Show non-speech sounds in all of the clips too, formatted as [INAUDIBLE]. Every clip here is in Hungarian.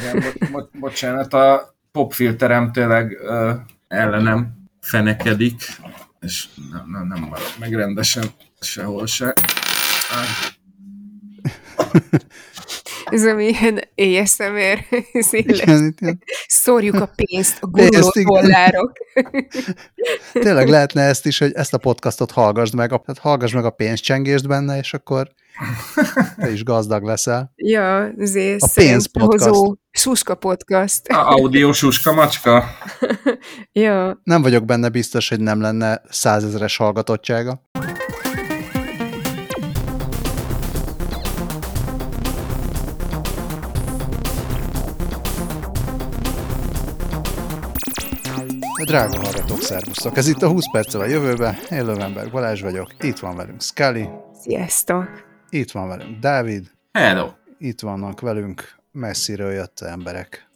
Igen, bo- bo- bocsánat, a popfilterem tényleg uh, ellenem fenekedik, és nem, nem, nem marad meg rendesen sehol se. Ah. Ez ami ilyen ASMR Igen, ilyen- Szórjuk a pénzt, a guruló igen. dollárok. Tényleg lehetne ezt is, hogy ezt a podcastot hallgassd meg, a- tehát hallgass meg a pénzcsengést benne, és akkor [LAUGHS] te is gazdag leszel. Ja, azért A pénz szerencsehozó Suska podcast. A audiós uska macska. [LAUGHS] Ja, Nem vagyok benne biztos, hogy nem lenne százezeres hallgatottsága. Drága hallgatók, szervusztok! Ez itt a 20 perccel a jövőbe. Én Lövenberg Balázs vagyok. Itt van velünk Scully, sziasztok. Itt van velünk Dávid, Hello. itt vannak velünk messziről jött emberek,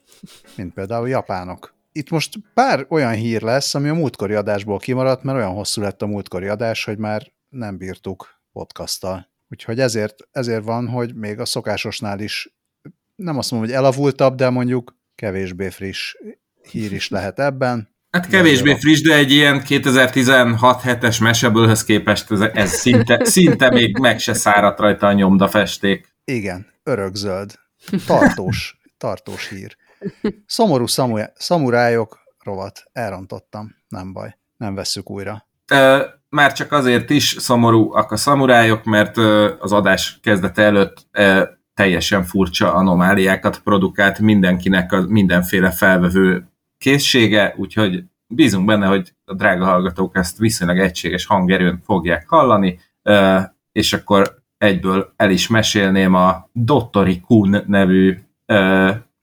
mint például japánok. Itt most pár olyan hír lesz, ami a múltkori adásból kimaradt, mert olyan hosszú lett a múltkori adás, hogy már nem bírtuk podcasttal. Úgyhogy ezért, ezért van, hogy még a szokásosnál is, nem azt mondom, hogy elavultabb, de mondjuk kevésbé friss hír is lehet ebben. Hát kevésbé friss, de egy ilyen 2016 hetes mesebőlhöz képest ez, ez szinte, szinte még meg se száradt rajta a nyomdafesték. Igen, örökzöld. Tartós, tartós hír. Szomorú szamu- szamurájok rovat. Elrontottam. Nem baj. Nem vesszük újra. Már csak azért is szomorúak a szamurájok, mert az adás kezdete előtt teljesen furcsa anomáliákat produkált mindenkinek a mindenféle felvevő készsége, úgyhogy bízunk benne, hogy a drága hallgatók ezt viszonylag egységes hangerőn fogják hallani, és akkor egyből el is mesélném a Dottori Kun nevű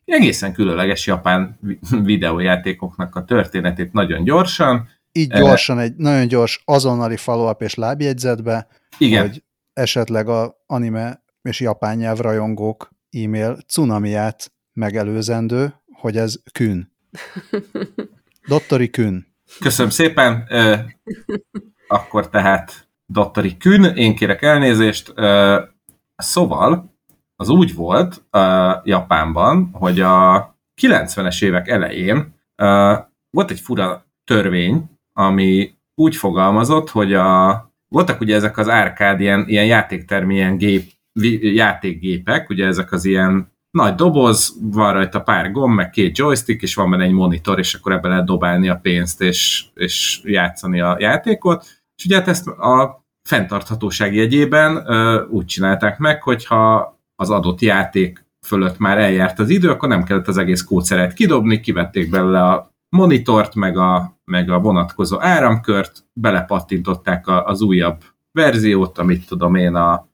egészen különleges japán vi- videójátékoknak a történetét nagyon gyorsan. Így gyorsan, egy nagyon gyors azonnali follow-up és lábjegyzetbe, Igen, hogy esetleg a anime és japán nyelv rajongók e-mail cunamiát megelőzendő, hogy ez kün. [LAUGHS] Dottori kün. Köszönöm szépen. Ö, Akkor tehát Dottori Kün, én kérek elnézést. Ö, Szóval az úgy volt ö, Japánban, hogy a 90-es évek elején ö, volt egy fura törvény, ami úgy fogalmazott, hogy a, voltak ugye ezek az árkád, ilyen, ilyen játéktermi, ilyen gép, játékgépek, ugye ezek az ilyen nagy doboz, van rajta pár gomb, meg két joystick, és van benne egy monitor, és akkor ebbe lehet dobálni a pénzt, és, és játszani a játékot. És ugye hát ezt a fenntarthatóság jegyében ö, úgy csinálták meg, hogyha az adott játék fölött már eljárt az idő, akkor nem kellett az egész kódszeret kidobni, kivették belőle a monitort, meg a, meg a vonatkozó áramkört, belepattintották a, az újabb verziót, amit tudom én, a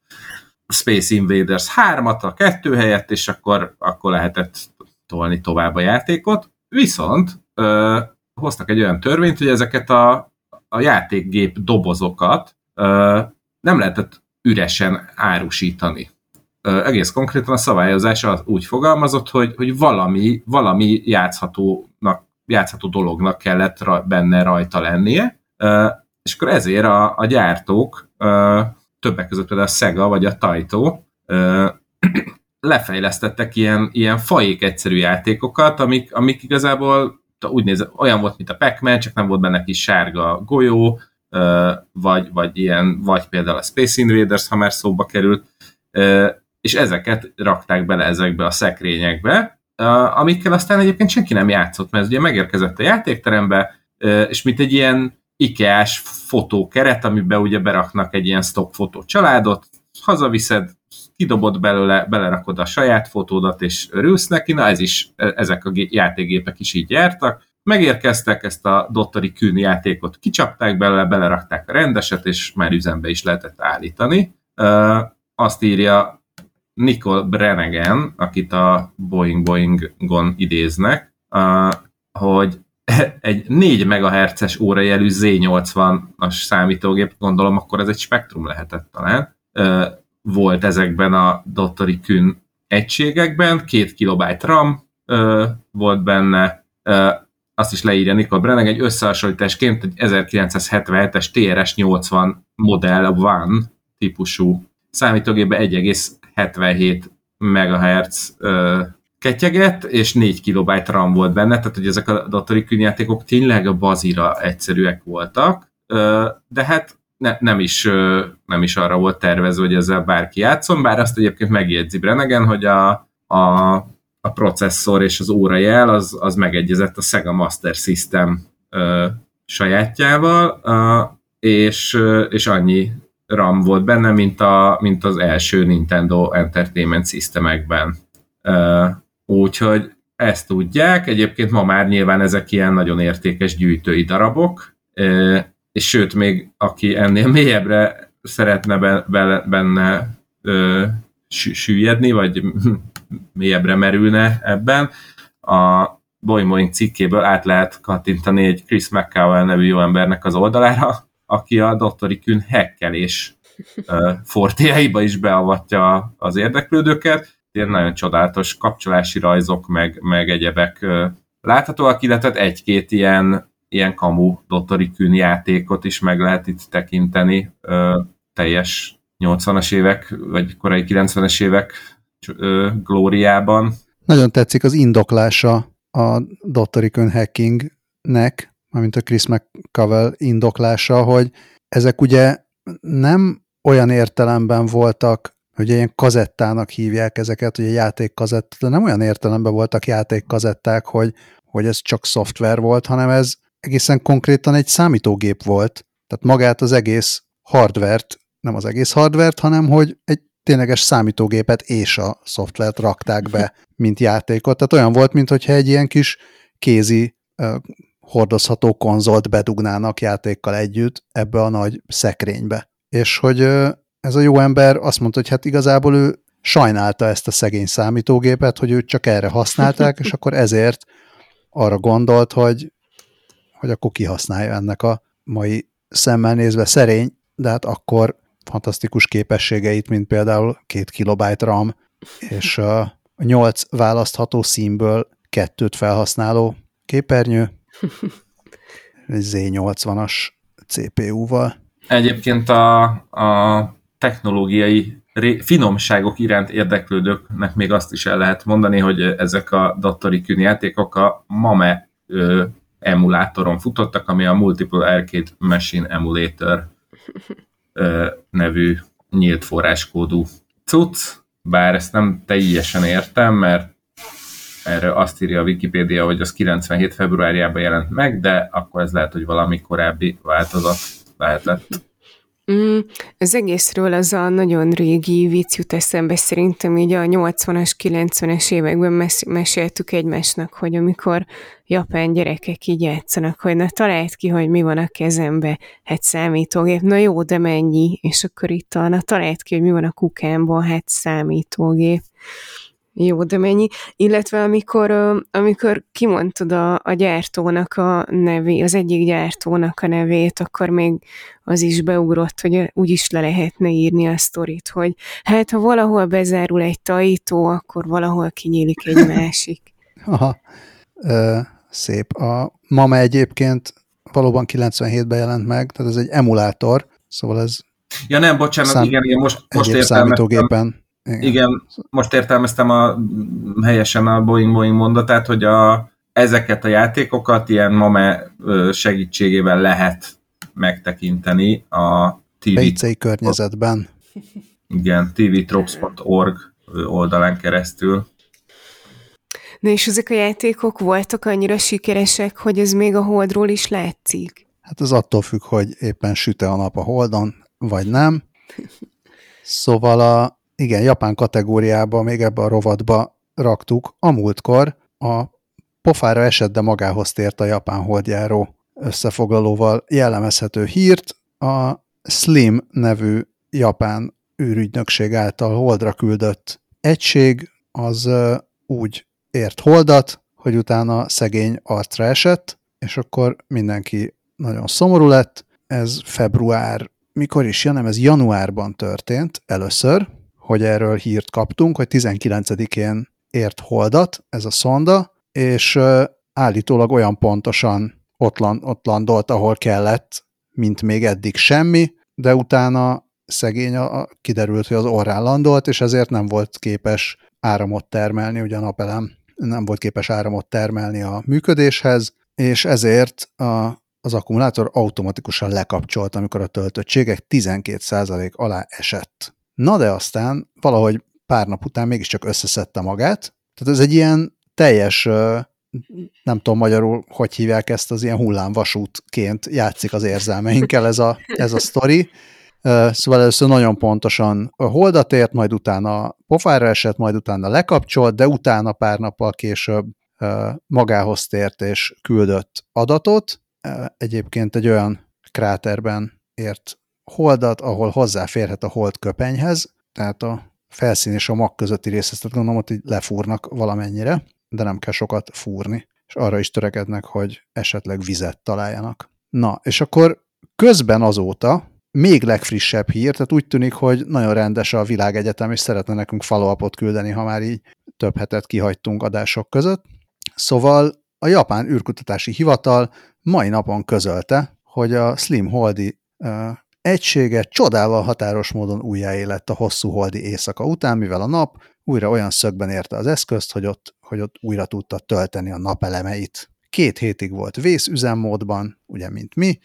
Space Invaders 3-at a kettő helyett, és akkor, akkor lehetett tolni tovább a játékot. Viszont ö, hoztak egy olyan törvényt, hogy ezeket a, a játékgép dobozokat ö, nem lehetett üresen árusítani. Ö, egész konkrétan a szabályozás az úgy fogalmazott, hogy, hogy valami, valami játszhatónak, játszható dolognak kellett ra, benne rajta lennie, ö, és akkor ezért a, a gyártók ö, többek között például a Sega vagy a Taito [CLEARS THROAT] lefejlesztettek ilyen, ilyen faék egyszerű játékokat, amik, amik igazából úgy néz, olyan volt, mint a pac csak nem volt benne kis sárga golyó, vagy, vagy, ilyen, vagy például a Space Invaders, ha már szóba került, és ezeket rakták bele ezekbe a szekrényekbe, amikkel aztán egyébként senki nem játszott, mert ez ugye megérkezett a játékterembe, és mint egy ilyen IKEA-s fotókeret, amiben ugye beraknak egy ilyen stock fotó családot, hazaviszed, kidobod belőle, belerakod a saját fotódat, és örülsz neki, na ez is, ezek a gé- játékgépek is így jártak. Megérkeztek, ezt a Dottori Kün játékot kicsapták belőle, belerakták a rendeset, és már üzembe is lehetett állítani. Azt írja Nicole Brennegan, akit a Boeing Boeing-gon idéznek, ö, hogy [LAUGHS] egy 4 MHz-es órajelű Z80-as számítógép, gondolom akkor ez egy spektrum lehetett talán, volt ezekben a Dottori Kün egységekben, 2 KB RAM volt benne, azt is leírja Nicole Brennan, egy összehasonlításként egy 1977-es TRS-80 modell van típusú számítógépben 1,77 MHz ketyegett, és 4 kilobájt RAM volt benne, tehát hogy ezek a Dottori játékok tényleg a bazira egyszerűek voltak, de hát ne, nem, is, nem is arra volt tervezve, hogy ezzel bárki játszon, bár azt egyébként megjegyzi Brenegen, hogy a, a, a processzor és az órajel az, az megegyezett a Sega Master System sajátjával, és, és annyi RAM volt benne, mint, a, mint az első Nintendo Entertainment Systemekben. Úgyhogy ezt tudják, egyébként ma már nyilván ezek ilyen nagyon értékes gyűjtői darabok, és sőt, még aki ennél mélyebbre szeretne benne ö, süllyedni, vagy [LAUGHS] mélyebbre merülne ebben, a Boing Boing cikkéből át lehet kattintani egy Chris McCowell nevű jó embernek az oldalára, aki a Dr. Kün hekkelés fortéjaiba is beavatja az érdeklődőket. Ilyen nagyon csodálatos kapcsolási rajzok, meg, meg egyebek láthatóak, illetve egy-két ilyen ilyen kamu Dottori Kün játékot is meg lehet itt tekinteni, ö, teljes 80-as évek, vagy korai 90-es évek ö, glóriában. Nagyon tetszik az indoklása a Dottori Kün hackingnek, mármint a Chris McCavel indoklása, hogy ezek ugye nem olyan értelemben voltak, hogy ilyen kazettának hívják ezeket, ugye játékkazett, de nem olyan értelemben voltak játékkazetták, hogy, hogy ez csak szoftver volt, hanem ez egészen konkrétan egy számítógép volt, tehát magát az egész hardvert, nem az egész hardvert, hanem hogy egy tényleges számítógépet és a szoftvert rakták be, mint játékot. Tehát olyan volt, mintha egy ilyen kis kézi uh, hordozható konzolt bedugnának játékkal együtt ebbe a nagy szekrénybe. És hogy uh, ez a jó ember azt mondta, hogy hát igazából ő sajnálta ezt a szegény számítógépet, hogy őt csak erre használták, és akkor ezért arra gondolt, hogy hogy akkor kihasználja ennek a mai szemmel nézve szerény, de hát akkor fantasztikus képességeit, mint például két kilobájt RAM, és a nyolc választható színből kettőt felhasználó képernyő, egy Z80-as CPU-val. Egyébként a, a technológiai finomságok iránt érdeklődőknek még azt is el lehet mondani, hogy ezek a Dottori Kün játékok a MAME emulátoron futottak, ami a Multiple Arcade Machine Emulator nevű nyílt forráskódú cucc, bár ezt nem teljesen értem, mert erre azt írja a Wikipédia, hogy az 97 februárjában jelent meg, de akkor ez lehet, hogy valami korábbi változat lehetett. Mm, az egészről az a nagyon régi vicc jut eszembe, szerintem így a 80-as, 90-es években mes- meséltük egymásnak, hogy amikor japán gyerekek így játszanak, hogy na találd ki, hogy mi van a kezembe, hát számítógép, na jó, de mennyi, és akkor itt a, na találd ki, hogy mi van a kukámban, hát számítógép. Jó, de mennyi? Illetve amikor, amikor kimondtad a, a gyártónak a nevét, az egyik gyártónak a nevét, akkor még az is beugrott, hogy úgy is le lehetne írni a sztorit, hogy hát ha valahol bezárul egy tajtó, akkor valahol kinyílik egy [LAUGHS] másik. Aha, Ö, szép. A mama egyébként valóban 97-ben jelent meg, tehát ez egy emulátor, szóval ez Ja nem, bocsánat, szám, igen, igen, most, most számítógépen igen. Igen, most értelmeztem a, helyesen a Boeing Boeing mondatát, hogy a, ezeket a játékokat ilyen MAME segítségével lehet megtekinteni a TV... PC környezetben. Igen, tvtropes.org oldalán keresztül. Na és ezek a játékok voltak annyira sikeresek, hogy ez még a Holdról is látszik? Hát az attól függ, hogy éppen süte a nap a Holdon, vagy nem. Szóval a, igen, japán kategóriába, még ebbe a rovatba raktuk. A múltkor a pofára esett, de magához tért a japán holdjáró összefoglalóval jellemezhető hírt. A Slim nevű japán űrügynökség által holdra küldött egység az úgy ért holdat, hogy utána szegény arcra esett, és akkor mindenki nagyon szomorú lett. Ez február, mikor is, ja nem, ez januárban történt először, hogy erről hírt kaptunk, hogy 19-én ért holdat ez a szonda, és állítólag olyan pontosan ott, ott landolt, ahol kellett, mint még eddig semmi, de utána szegény a, kiderült, hogy az orrán landolt, és ezért nem volt képes áramot termelni, ugye a napelem nem volt képes áramot termelni a működéshez, és ezért a, az akkumulátor automatikusan lekapcsolt, amikor a töltöttségek 12% alá esett. Na de aztán valahogy pár nap után mégiscsak összeszedte magát, tehát ez egy ilyen teljes, nem tudom magyarul, hogy hívják ezt, az ilyen hullámvasútként játszik az érzelmeinkkel ez a, ez a sztori. Szóval először nagyon pontosan holdat ért, majd utána pofára esett, majd utána lekapcsolt, de utána pár nappal később magához tért és küldött adatot. Egyébként egy olyan kráterben ért holdat, ahol hozzáférhet a hold köpenyhez, tehát a felszín és a mag közötti részt, gondolom, hogy lefúrnak valamennyire, de nem kell sokat fúrni, és arra is törekednek, hogy esetleg vizet találjanak. Na, és akkor közben azóta még legfrissebb hír, tehát úgy tűnik, hogy nagyon rendes a világegyetem, és szeretne nekünk follow küldeni, ha már így több hetet kihagytunk adások között. Szóval a Japán űrkutatási hivatal mai napon közölte, hogy a Slim Holdi egysége csodával határos módon újjáélett a hosszú holdi éjszaka után, mivel a nap újra olyan szögben érte az eszközt, hogy ott, hogy ott újra tudta tölteni a napelemeit. Két hétig volt vészüzemmódban, ugye, mint mi,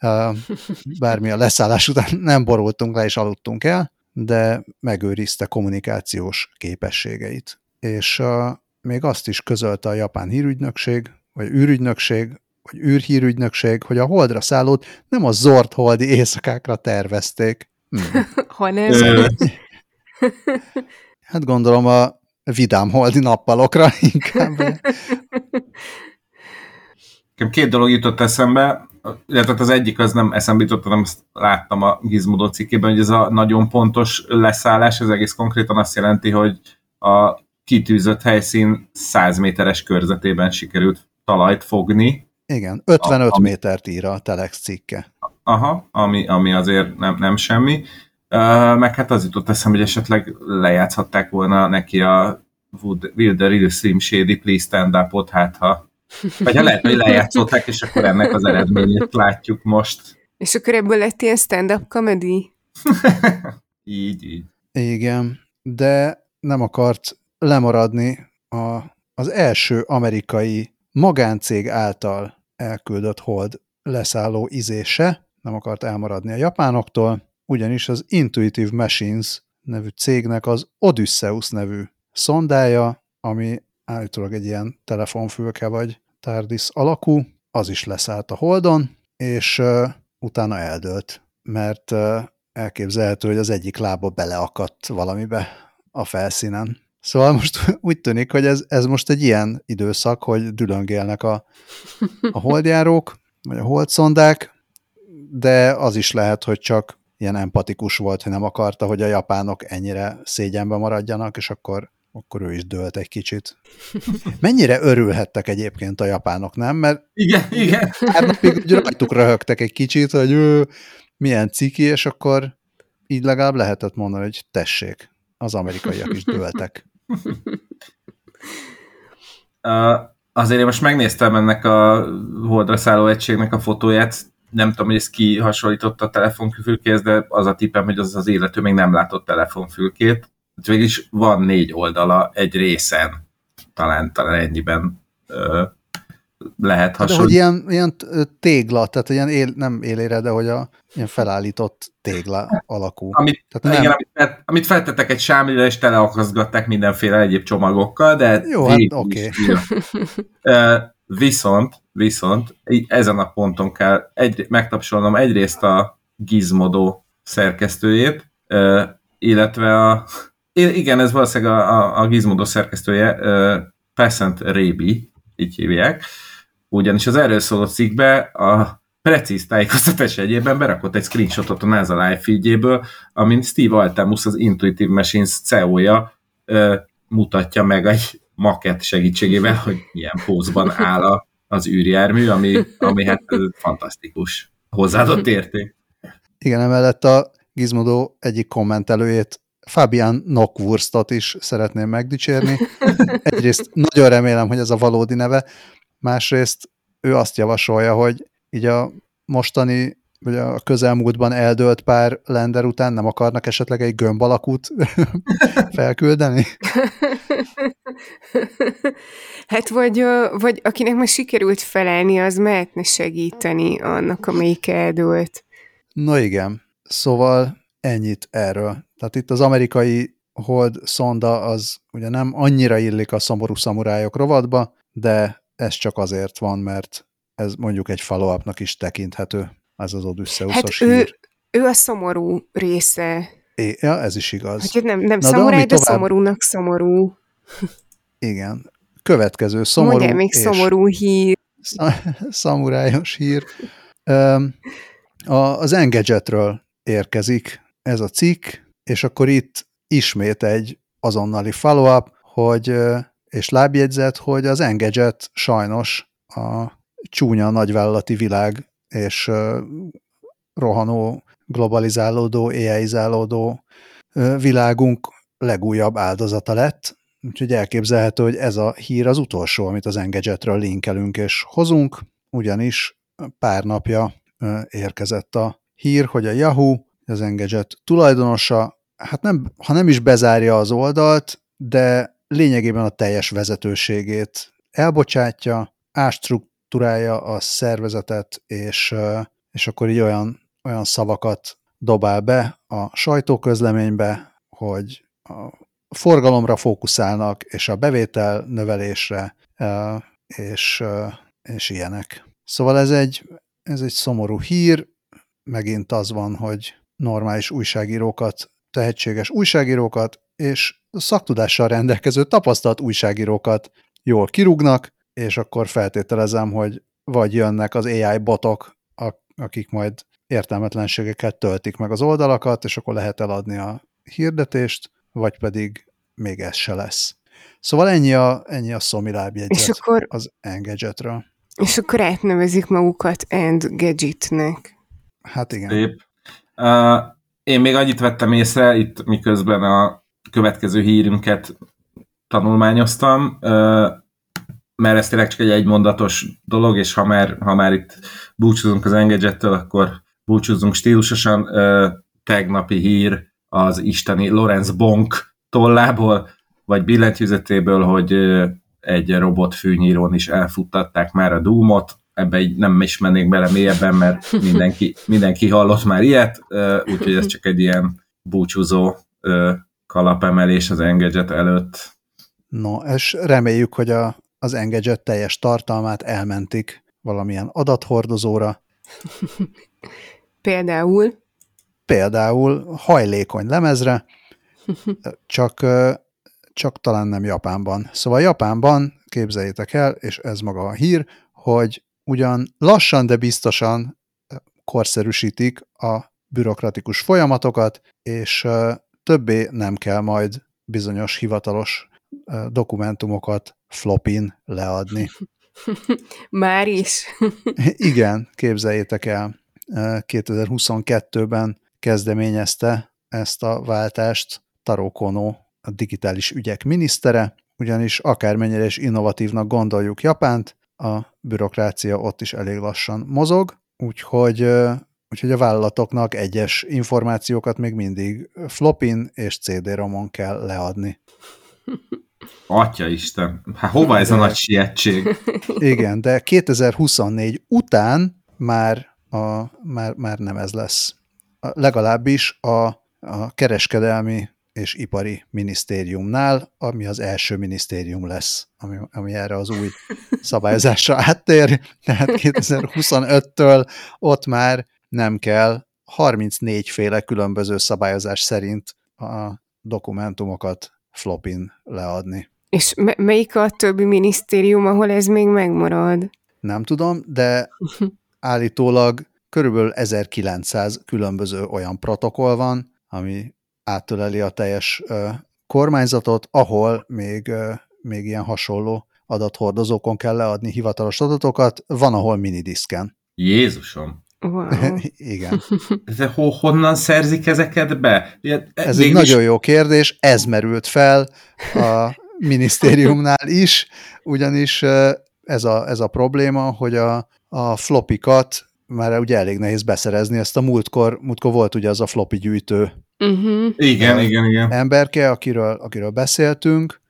[LAUGHS] bármi a leszállás után nem borultunk le és aludtunk el, de megőrizte kommunikációs képességeit. És még azt is közölte a japán hírügynökség, vagy űrügynökség, vagy űrhírügynökség, hogy a holdra szállót nem a zord holdi éjszakákra tervezték. Hmm. [LAUGHS] Hanem... hát gondolom a vidám holdi nappalokra [LAUGHS] inkább. Két dolog jutott eszembe illetve az egyik az nem eszembe jutott, hanem azt láttam a Gizmodo cikkében, hogy ez a nagyon pontos leszállás, ez egész konkrétan azt jelenti, hogy a kitűzött helyszín 100 méteres körzetében sikerült talajt fogni. Igen, 55 a, métert ír a Telex cikke. Aha, ami, ami azért nem, nem semmi. Uh, meg hát az jutott eszembe, hogy esetleg lejátszhatták volna neki a Will the Real Slim Shady Please Stand Up-ot, hát ha vagy ha lehet, hogy lejátszották, és akkor ennek az eredményét látjuk most. És akkor ebből lett ilyen stand-up comedy? [LAUGHS] így, így. Igen, de nem akart lemaradni a, az első amerikai magáncég által elküldött hold leszálló izése, nem akart elmaradni a japánoktól, ugyanis az Intuitive Machines nevű cégnek az Odysseus nevű szondája, ami állítólag egy ilyen telefonfülke vagy TARDIS alakú, az is leszállt a holdon, és uh, utána eldőlt, mert uh, elképzelhető, hogy az egyik lába beleakadt valamibe a felszínen. Szóval most [LAUGHS] úgy tűnik, hogy ez, ez most egy ilyen időszak, hogy dülöngélnek a, a [LAUGHS] holdjárók, vagy a holdszondák, de az is lehet, hogy csak ilyen empatikus volt, hogy nem akarta, hogy a japánok ennyire szégyenbe maradjanak, és akkor akkor ő is dőlt egy kicsit. [LAUGHS] Mennyire örülhettek egyébként a japánok, nem? Mert igen, igen. Pár napig rajtuk röhögtek egy kicsit, hogy ő milyen ciki, és akkor így legalább lehetett mondani, hogy tessék, az amerikaiak is dőltek. [LAUGHS] Azért én most megnéztem ennek a holdra szálló egységnek a fotóját, nem tudom, hogy ez ki hasonlított a telefonfülkéhez, de az a tippem, hogy az az élető még nem látott telefonfülkét. Hát végülis van négy oldala egy részen, talán, talán ennyiben ö, lehet hasonló. De hogy ilyen, ilyen tégla, tehát ilyen él, nem élére, de hogy a ilyen felállított tégla alakú. Amit, tehát igen, nem... amit, amit feltettek egy sámlira, és teleakaszgatták mindenféle egyéb csomagokkal, de Jó, hát oké. Okay. viszont, viszont ezen a ponton kell egy, megtapsolnom egyrészt a Gizmodo szerkesztőjét, illetve a igen, ez valószínűleg a, a, a Gizmodo szerkesztője, Passant Rébi, így hívják, ugyanis az erről szóló cikkbe a precíz tájékoztatás egyében berakott egy screenshotot a NASA live feedjéből, amint Steve Altamus, az Intuitive Machines CEO-ja mutatja meg egy makett segítségével, hogy milyen pózban áll a, az űrjármű, ami, ami hát fantasztikus hozzáadott érték. Igen, emellett a Gizmodo egyik kommentelőjét Fabian Nockwurstot is szeretném megdicsérni. Egyrészt nagyon remélem, hogy ez a valódi neve, másrészt ő azt javasolja, hogy így a mostani vagy a közelmúltban eldőlt pár lender után nem akarnak esetleg egy gömb alakút [LAUGHS] felküldeni? [LAUGHS] hát vagy, vagy akinek már sikerült felelni, az mehetne segíteni annak, amelyik eldőlt. No igen, szóval ennyit erről. Tehát itt az amerikai hold szonda az ugye nem annyira illik a szomorú szamurájok rovatba, de ez csak azért van, mert ez mondjuk egy follow is tekinthető, ez az Odysseus hát ő, ő a szomorú része. É, ja, ez is igaz. Hát nem, nem Na, szamuráj, de, de tovább... szomorúnak szomorú. Igen. Következő szomorú Mondja még és... szomorú hír. [LAUGHS] Szamurájos hír. Az Engadgetről érkezik ez a cikk, és akkor itt ismét egy azonnali follow-up, hogy, és lábjegyzet, hogy az Engadget sajnos a csúnya nagyvállalati világ és rohanó, globalizálódó, AI-zálódó világunk legújabb áldozata lett, úgyhogy elképzelhető, hogy ez a hír az utolsó, amit az Engadgetről linkelünk és hozunk, ugyanis pár napja érkezett a hír, hogy a Yahoo, az Engadget tulajdonosa, hát nem, ha nem is bezárja az oldalt, de lényegében a teljes vezetőségét elbocsátja, ástruktúrálja a szervezetet, és, és akkor így olyan, olyan szavakat dobál be a sajtóközleménybe, hogy a forgalomra fókuszálnak, és a bevétel növelésre, és, és ilyenek. Szóval ez egy, ez egy szomorú hír, megint az van, hogy normális újságírókat, tehetséges újságírókat, és szaktudással rendelkező tapasztalt újságírókat jól kirúgnak, és akkor feltételezem, hogy vagy jönnek az AI botok, akik majd értelmetlenségeket töltik meg az oldalakat, és akkor lehet eladni a hirdetést, vagy pedig még ez se lesz. Szóval ennyi a, ennyi a Szomi lábjegyzet és akkor, az Engadgetről. És akkor átnevezik magukat Gadgetnek. Hát igen. Szép. Uh, én még annyit vettem észre, itt miközben a következő hírünket tanulmányoztam, mert ez tényleg csak egy egymondatos dolog, és ha már, ha már itt búcsúzunk az Engadgettől, akkor búcsúzunk stílusosan. Tegnapi hír az isteni Lorenz Bonk tollából, vagy billentyűzetéből, hogy egy robot fűnyírón is elfuttatták már a Doomot, ebbe így nem is mennék bele mélyebben, mert [LAUGHS] mindenki, mindenki hallott már ilyet, úgyhogy ez csak egy ilyen búcsúzó kalapemelés az Engadget előtt. No, és reméljük, hogy a, az Engadget teljes tartalmát elmentik valamilyen adathordozóra. [LAUGHS] Például? Például hajlékony lemezre, [LAUGHS] csak, csak talán nem Japánban. Szóval Japánban, képzeljétek el, és ez maga a hír, hogy ugyan lassan, de biztosan korszerűsítik a bürokratikus folyamatokat, és többé nem kell majd bizonyos hivatalos dokumentumokat flopin leadni. [LAUGHS] Már is? [LAUGHS] Igen, képzeljétek el. 2022-ben kezdeményezte ezt a váltást Taro Kono, a digitális ügyek minisztere, ugyanis akármennyire is innovatívnak gondoljuk Japánt, a bürokrácia ott is elég lassan mozog, úgyhogy, úgyhogy a vállalatoknak egyes információkat még mindig flopin és CD-romon kell leadni. [LAUGHS] Atya Isten, hát hova ez a nagy sietség? [LAUGHS] Igen, de 2024 után már, a, már, már nem ez lesz. Legalábbis a, a kereskedelmi és Ipari Minisztériumnál, ami az első minisztérium lesz, ami, ami erre az új [LAUGHS] szabályozásra áttér, tehát 2025-től ott már nem kell 34 féle különböző szabályozás szerint a dokumentumokat flopin leadni. És melyik a többi minisztérium, ahol ez még megmarad? Nem tudom, de [LAUGHS] állítólag körülbelül 1900 különböző olyan protokoll van, ami áttöleli a teljes kormányzatot, ahol még, még ilyen hasonló adathordozókon kell leadni hivatalos adatokat, van, ahol minidisken. Jézusom! Wow. [LAUGHS] Igen. [LAUGHS] De ho honnan szerzik ezeket be? Ez egy nagyon jó kérdés, ez merült fel a [LAUGHS] minisztériumnál is, ugyanis ez a, ez a probléma, hogy a, a flopikat már ugye elég nehéz beszerezni ezt a múltkor, múltkor volt ugye az a floppy gyűjtő Uh-huh. Igen, igen, igen. emberke, akiről, akiről beszéltünk,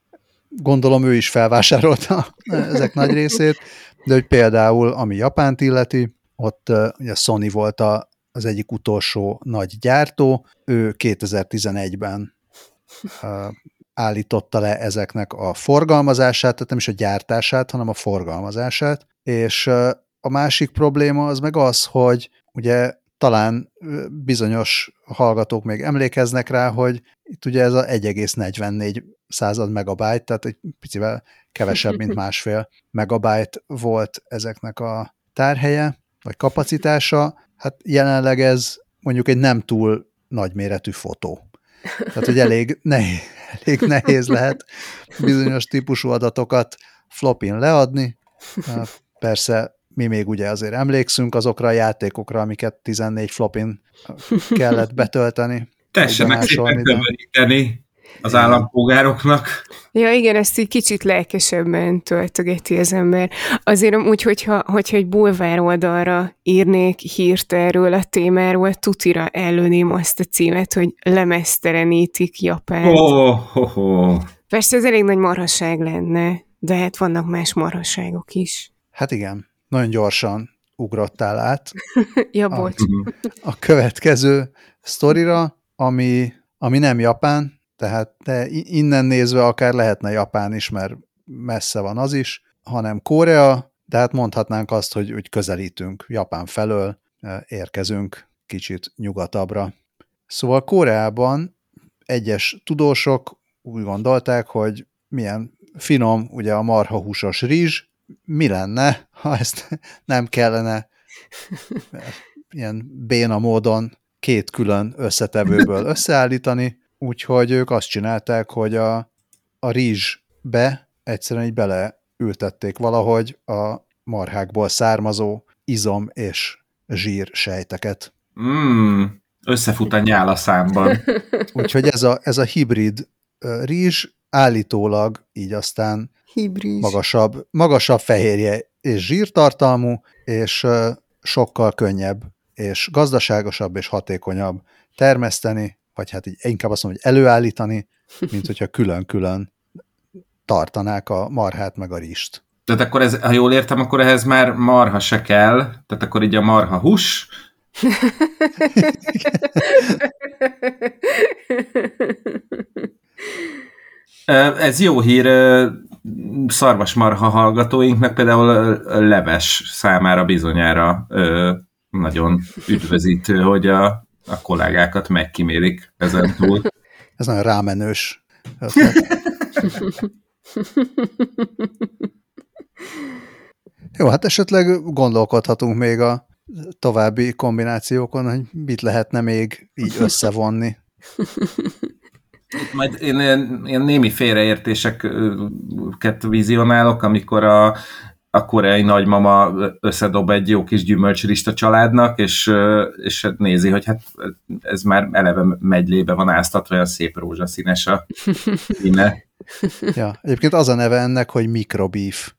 gondolom ő is felvásárolta ezek nagy részét, de hogy például, ami Japánt illeti, ott ugye Sony volt a, az egyik utolsó nagy gyártó, ő 2011-ben uh, állította le ezeknek a forgalmazását, tehát nem is a gyártását, hanem a forgalmazását, és a másik probléma az meg az, hogy ugye talán bizonyos hallgatók még emlékeznek rá, hogy itt ugye ez a 1,44 század megabyte, tehát egy picivel kevesebb, mint [LAUGHS] másfél megabyte volt ezeknek a tárhelye, vagy kapacitása. Hát jelenleg ez mondjuk egy nem túl nagyméretű fotó. Tehát, hogy elég nehéz, elég nehéz lehet bizonyos típusú adatokat flopin leadni. Persze mi még ugye azért emlékszünk azokra a játékokra, amiket 14 flopin kellett betölteni. Tessenek bemásolni, szépen tömöríteni az állampolgároknak. Ja, igen, ezt így kicsit lelkesebben töltögeti az ember. Azért úgy, hogyha, hogyha egy bulvár oldalra írnék hírt erről a témáról, tutira előném azt a címet, hogy lemeztelenítik Japánt. Oh, oh, oh. Persze ez elég nagy marhaság lenne, de hát vannak más marhaságok is. Hát igen, nagyon gyorsan ugrottál át [LAUGHS] Ja, bocs. a következő sztorira, ami, ami nem Japán, tehát de innen nézve akár lehetne Japán is, mert messze van az is, hanem Korea, de hát mondhatnánk azt, hogy, hogy közelítünk Japán felől, eh, érkezünk kicsit nyugatabbra. Szóval Koreában egyes tudósok úgy gondolták, hogy milyen finom ugye a marha húsos rizs, mi lenne, ha ezt nem kellene [LAUGHS] ilyen béna módon két külön összetevőből [LAUGHS] összeállítani, úgyhogy ők azt csinálták, hogy a, a rizsbe egyszerűen így beleültették valahogy a marhákból származó izom és zsír sejteket. Mm, összefut a nyál a számban. [LAUGHS] Úgyhogy ez a, ez a hibrid rizs állítólag így aztán Hibris. magasabb, magasabb fehérje és zsírtartalmú, és sokkal könnyebb, és gazdaságosabb és hatékonyabb termeszteni, vagy hát így inkább azt mondom, hogy előállítani, mint hogyha külön-külön tartanák a marhát meg a rist. Tehát akkor ez, ha jól értem, akkor ehhez már marha se kell, tehát akkor így a marha hús, Ez jó hír szarvasmarha hallgatóinknak, például leves számára bizonyára nagyon üdvözítő, hogy a, a kollégákat megkímérik ezen túl. [LAUGHS] Ez nagyon rámenős. [LAUGHS] Jó, hát esetleg gondolkodhatunk még a további kombinációkon, hogy mit lehetne még így összevonni. Majd én ilyen némi félreértéseket vizionálok, amikor a, a koreai nagymama összedob egy jó kis gyümölcsrist a családnak, és, és hát nézi, hogy hát ez már eleve megylébe van áztatva, olyan szép rózsaszínes a színe. Ja, egyébként az a neve ennek, hogy Microbeef.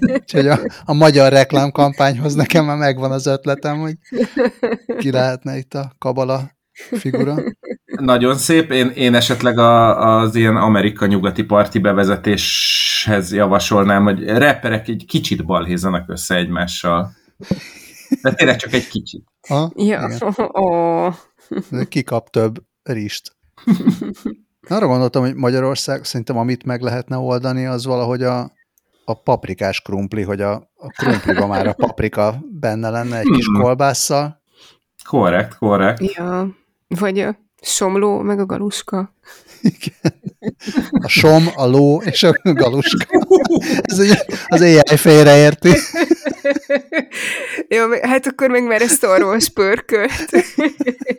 Úgyhogy a, a magyar reklámkampányhoz nekem már megvan az ötletem, hogy ki lehetne itt a kabala figura. Nagyon szép. Én, én esetleg a, az ilyen Amerika nyugati parti bevezetéshez javasolnám, hogy reperek egy kicsit balhézanak össze egymással. De tényleg csak egy kicsit. Ha? Ja. [LAUGHS] De Ki kap több rist. [LAUGHS] Arra gondoltam, hogy Magyarország szerintem amit meg lehetne oldani, az valahogy a, a paprikás krumpli, hogy a, a krumpliba már a paprika benne lenne egy kis Hmm. kolbásszal. Korrekt, korrekt. Ja, vagy somló, meg a galuska. A som, a ló és a galuska. Ez ugye az AI félreérti. Jó, hát akkor meg már a Star Wars pörkölt.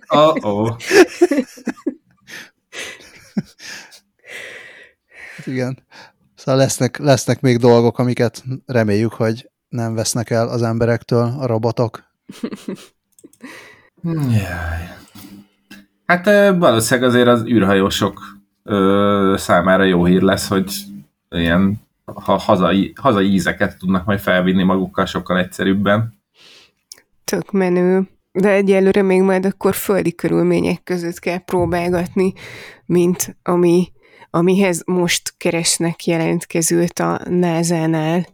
Oh, oh. Igen. Szóval lesznek, lesznek még dolgok, amiket reméljük, hogy nem vesznek el az emberektől a robotok. Jaj. Hát valószínűleg azért az űrhajósok ö, számára jó hír lesz, hogy ilyen ha hazai, hazai ízeket tudnak majd felvinni magukkal sokkal egyszerűbben. Tök menő. De egyelőre még majd akkor földi körülmények között kell próbálgatni, mint ami, amihez most keresnek jelentkezőt a NASA-nál.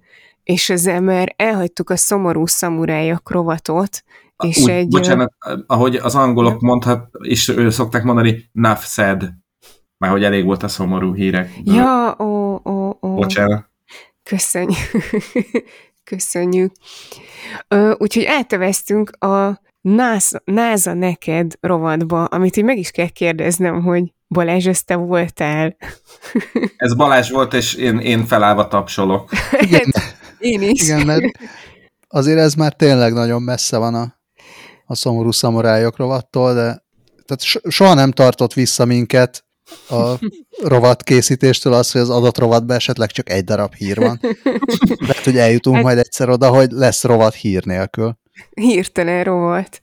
És ezzel már elhagytuk a szomorú szamurájak rovatot, és Úgy, egy... bocsánat, ahogy az angolok mondhat, és ő szokták mondani, enough said, már hogy elég volt a szomorú hírek. Ja, ó, ó, ó. Bocsánat. Köszönjük. [LAUGHS] Köszönjük. Úgyhogy áteveztünk a NASA, NASA neked rovatba, amit így meg is kell kérdeznem, hogy Balázs, ezt te voltál? [LAUGHS] Ez Balázs volt, és én, én felállva tapsolok. [LAUGHS] Igen, Én is. igen, mert azért ez már tényleg nagyon messze van a, a szomorú szamorájok rovattól, de tehát so, soha nem tartott vissza minket a rovat készítéstől az, hogy az adott rovatban esetleg csak egy darab hír van. Lehet, hogy eljutunk Hát- majd egyszer oda, hogy lesz rovat hír nélkül. Hirtelen rovat.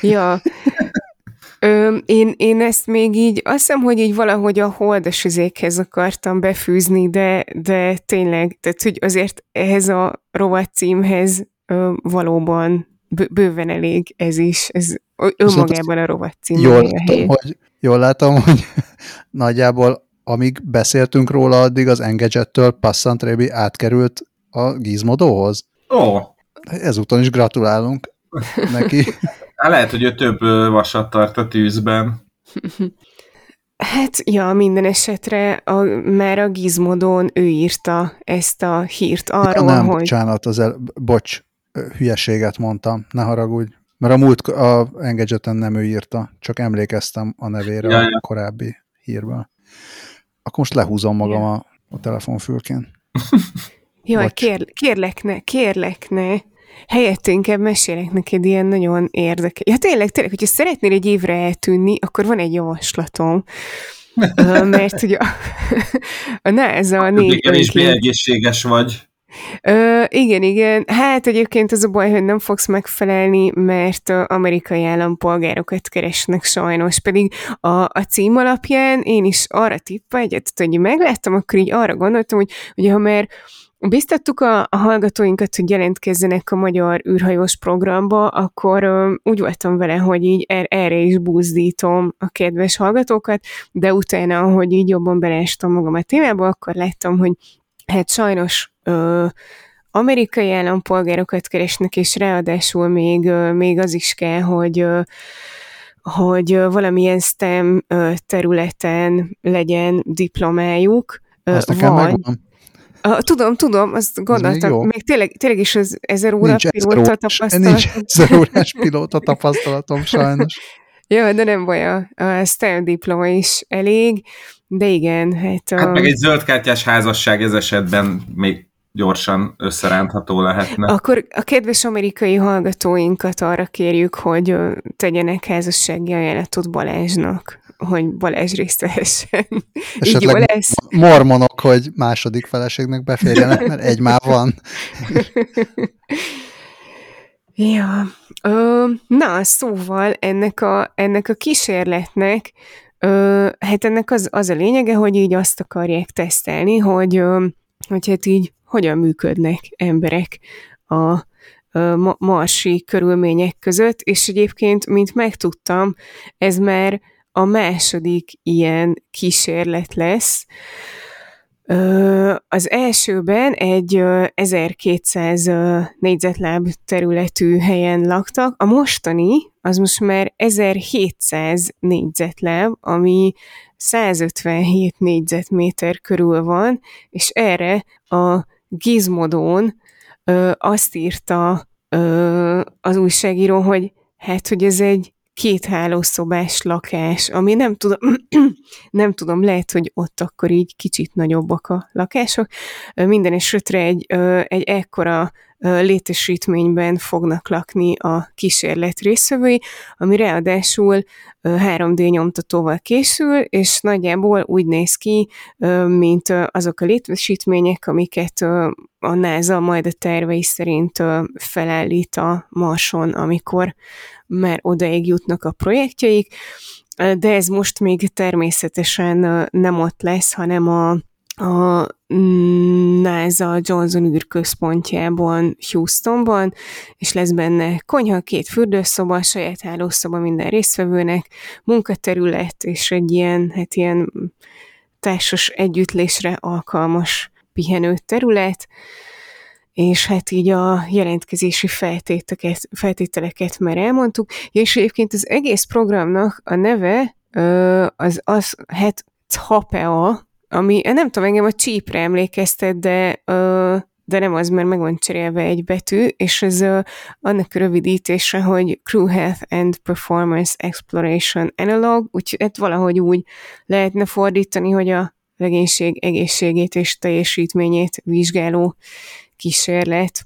Ja. Ö, én, én ezt még így, azt hiszem, hogy így valahogy a holdas üzékhez akartam befűzni, de, de tényleg, tehát hogy azért ehhez a rovat címhez ö, valóban bőven elég ez is, ez ö- önmagában a rovat cím. Jól látom, hogy, jól látom, hogy [LAUGHS] nagyjából amíg beszéltünk róla, addig az Engadget-től Passant Rébi átkerült a Gizmodóhoz. Ó, Ezúton is gratulálunk neki. [LAUGHS] hát lehet, hogy ő több vasat tart a tűzben. [LAUGHS] Hát, ja, minden esetre a, már a Gizmodon ő írta ezt a hírt arról, ja, nem, hogy... bocsánat, az el, bocs, hülyeséget mondtam, ne haragudj. Mert a múlt, a Engadgeten nem ő írta, csak emlékeztem a nevére Ja, a korábbi hírben. Akkor most lehúzom magam a, a telefonfülkén. [LAUGHS] Jaj, Bocs. kér, kérlek ne, kérlek ne. Helyett inkább mesélek neked ilyen nagyon érdekes. Ja tényleg, tényleg, hogyha szeretnél egy évre eltűnni, akkor van egy javaslatom. [LAUGHS] Mert ugye a, [LAUGHS] a NASA a négy önként- egészséges vagy. Ö, igen, igen. Hát egyébként az a baj, hogy nem fogsz megfelelni, mert amerikai állampolgárokat keresnek sajnos, pedig a, a cím alapján én is arra tippeljetek, hogy megláttam, akkor így arra gondoltam, hogy ugye ha már biztattuk a, a hallgatóinkat, hogy jelentkezzenek a magyar űrhajós programba, akkor ö, úgy voltam vele, hogy így er, erre is buzdítom a kedves hallgatókat, de utána, ahogy így jobban beleestem magam a témába, akkor láttam, hogy hát sajnos ö, amerikai állampolgárokat keresnek, és ráadásul még, ö, még az is kell, hogy ö, hogy valamilyen STEM területen legyen diplomájuk. Ö, Azt nekem megvan. Ah, tudom, tudom, azt gondoltam. Még, még tényleg, tényleg is az ezer óra Nincs ezer, pilóta órás, tapasztalatom. nincs ezer órás pilóta tapasztalatom sajnos. [LAUGHS] Jó, de nem baj, a, a STEM diploma is elég, de igen, hát... Hát a- meg egy zöldkártyás házasság ez esetben még gyorsan összerántható lehetne. Akkor a kedves amerikai hallgatóinkat arra kérjük, hogy tegyenek házassági ajánlatot Balázsnak, hogy Balázs részt vehessen. Így jó Esetleg lesz. mormonok, hogy második feleségnek beférjenek, mert egy már van. [LAUGHS] Ja, ö, na, szóval ennek a, ennek a kísérletnek, ö, hát ennek az, az a lényege, hogy így azt akarják tesztelni, hogy, ö, hogy hát így hogyan működnek emberek a marsi körülmények között, és egyébként, mint megtudtam, ez már a második ilyen kísérlet lesz, Az elsőben egy ö, 1200 ö, négyzetláb területű helyen laktak, a mostani az most már 1700 négyzetláb, ami 157 négyzetméter körül van, és erre a Gizmodon ö, azt írta ö, az újságíró, hogy hát, hogy ez egy két hálószobás lakás, ami nem tudom, [CLEARS THROAT] nem tudom, lehet, hogy ott akkor így kicsit nagyobbak a lakások. Minden esetre egy, egy ekkora létesítményben fognak lakni a kísérlet részvevői, ami ráadásul ö, 3D nyomtatóval készül, és nagyjából úgy néz ki, mint azok a létesítmények, amiket a NASA majd a tervei szerint felállít a Marson, amikor már odaig jutnak a projektjeik, de ez most még természetesen nem ott lesz, hanem a a NASA Johnson űrközpontjában, Houstonban, és lesz benne konyha, két fürdőszoba, saját hálószoba minden résztvevőnek, munkaterület, és egy ilyen, hát ilyen társas együttlésre alkalmas pihenő terület, és hát így a jelentkezési feltételeket, feltételeket már elmondtuk, és egyébként az egész programnak a neve az az, hát Hapea, ami nem tudom, engem a csípre emlékeztet, de, de nem az, mert meg van cserélve egy betű, és ez annak a rövidítése, hogy Crew Health and Performance Exploration Analog, úgyhogy hát valahogy úgy lehetne fordítani, hogy a legénység egészségét és teljesítményét vizsgáló kísérlet.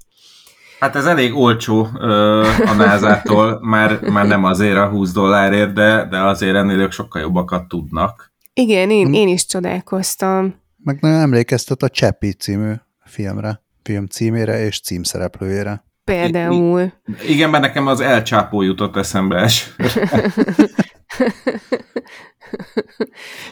Hát ez elég olcsó ö, a NASA-tól, [LAUGHS] már, már nem azért a 20 dollárért, de, de azért ennél ők sokkal jobbakat tudnak. Igen, én, én is csodálkoztam. Meg nem emlékeztet a Cseppi című filmre, film címére és címszereplőjére. Például. Igen, mert nekem az elcsápó jutott eszembe [LAUGHS]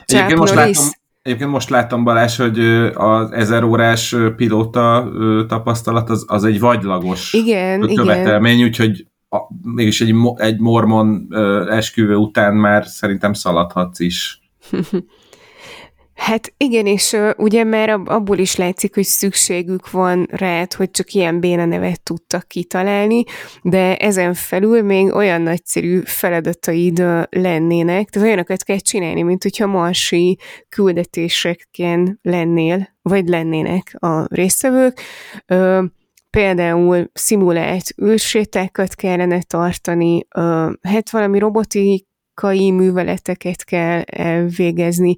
Egyébként most látom, Egyébként most láttam Balázs, hogy az ezer órás pilóta tapasztalat az, az egy vagylagos igen, követelmény, igen. úgyhogy a, mégis egy, egy mormon esküvő után már szerintem szaladhatsz is. [LAUGHS] Hát igen, és ugye már abból is látszik, hogy szükségük van rá, hogy csak ilyen béna nevet tudtak kitalálni, de ezen felül még olyan nagyszerű feladataid lennének, tehát olyanokat kell csinálni, mint hogyha marsi küldetéseken lennél, vagy lennének a résztvevők. Például szimulált űrsétákat kellene tartani, hát valami robotik fizikai műveleteket kell végezni,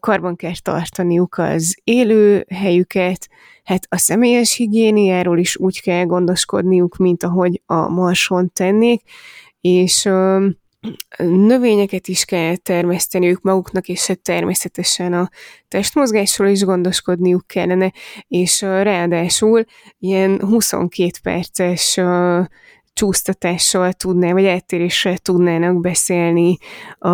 karban kell tartaniuk az élő helyüket, hát a személyes higiéniáról is úgy kell gondoskodniuk, mint ahogy a marson tennék, és növényeket is kell termeszteniük maguknak, és hát természetesen a testmozgásról is gondoskodniuk kellene, és ráadásul ilyen 22 perces csúsztatással tudná, vagy eltéréssel tudnának beszélni a,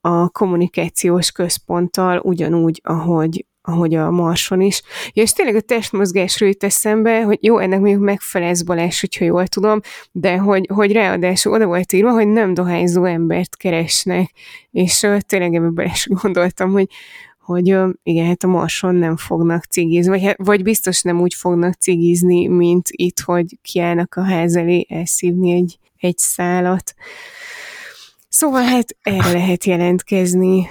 a kommunikációs központtal, ugyanúgy, ahogy, ahogy a Marson is. Ja, és tényleg a testmozgásról jut eszembe, hogy jó, ennek mondjuk megfelelsz Balázs, hogyha jól tudom, de hogy, hogy ráadásul oda volt írva, hogy nem dohányzó embert keresnek, és uh, tényleg ebben bele gondoltam, hogy, hogy igen, hát a Marson nem fognak cigizni, vagy, hát, vagy biztos nem úgy fognak cigizni, mint itt, hogy kiállnak a ház elé elszívni egy, egy szálat. Szóval hát erre lehet jelentkezni.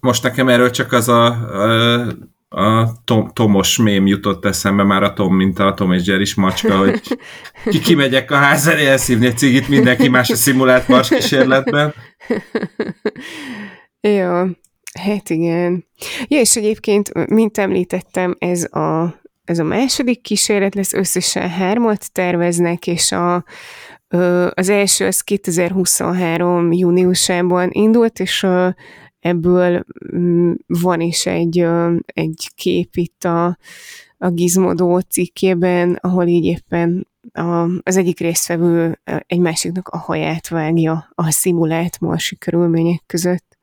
Most nekem erről csak az a, a, a Tom, Tomos mém jutott eszembe, már a Tom, mint a Tom és Jerry macska, hogy [LAUGHS] ki kimegyek a ház elé elszívni egy cigit, mindenki más a szimulált mars kísérletben. Jó, Hát igen. Ja, és egyébként, mint említettem, ez a, ez a második kísérlet lesz, összesen hármat terveznek, és a, az első az 2023 júniusában indult, és ebből mm, van is egy, egy kép itt a, a Gizmodo cikkében, ahol így éppen a, az egyik résztvevő egy másiknak a haját vágja a szimulált marsi körülmények között.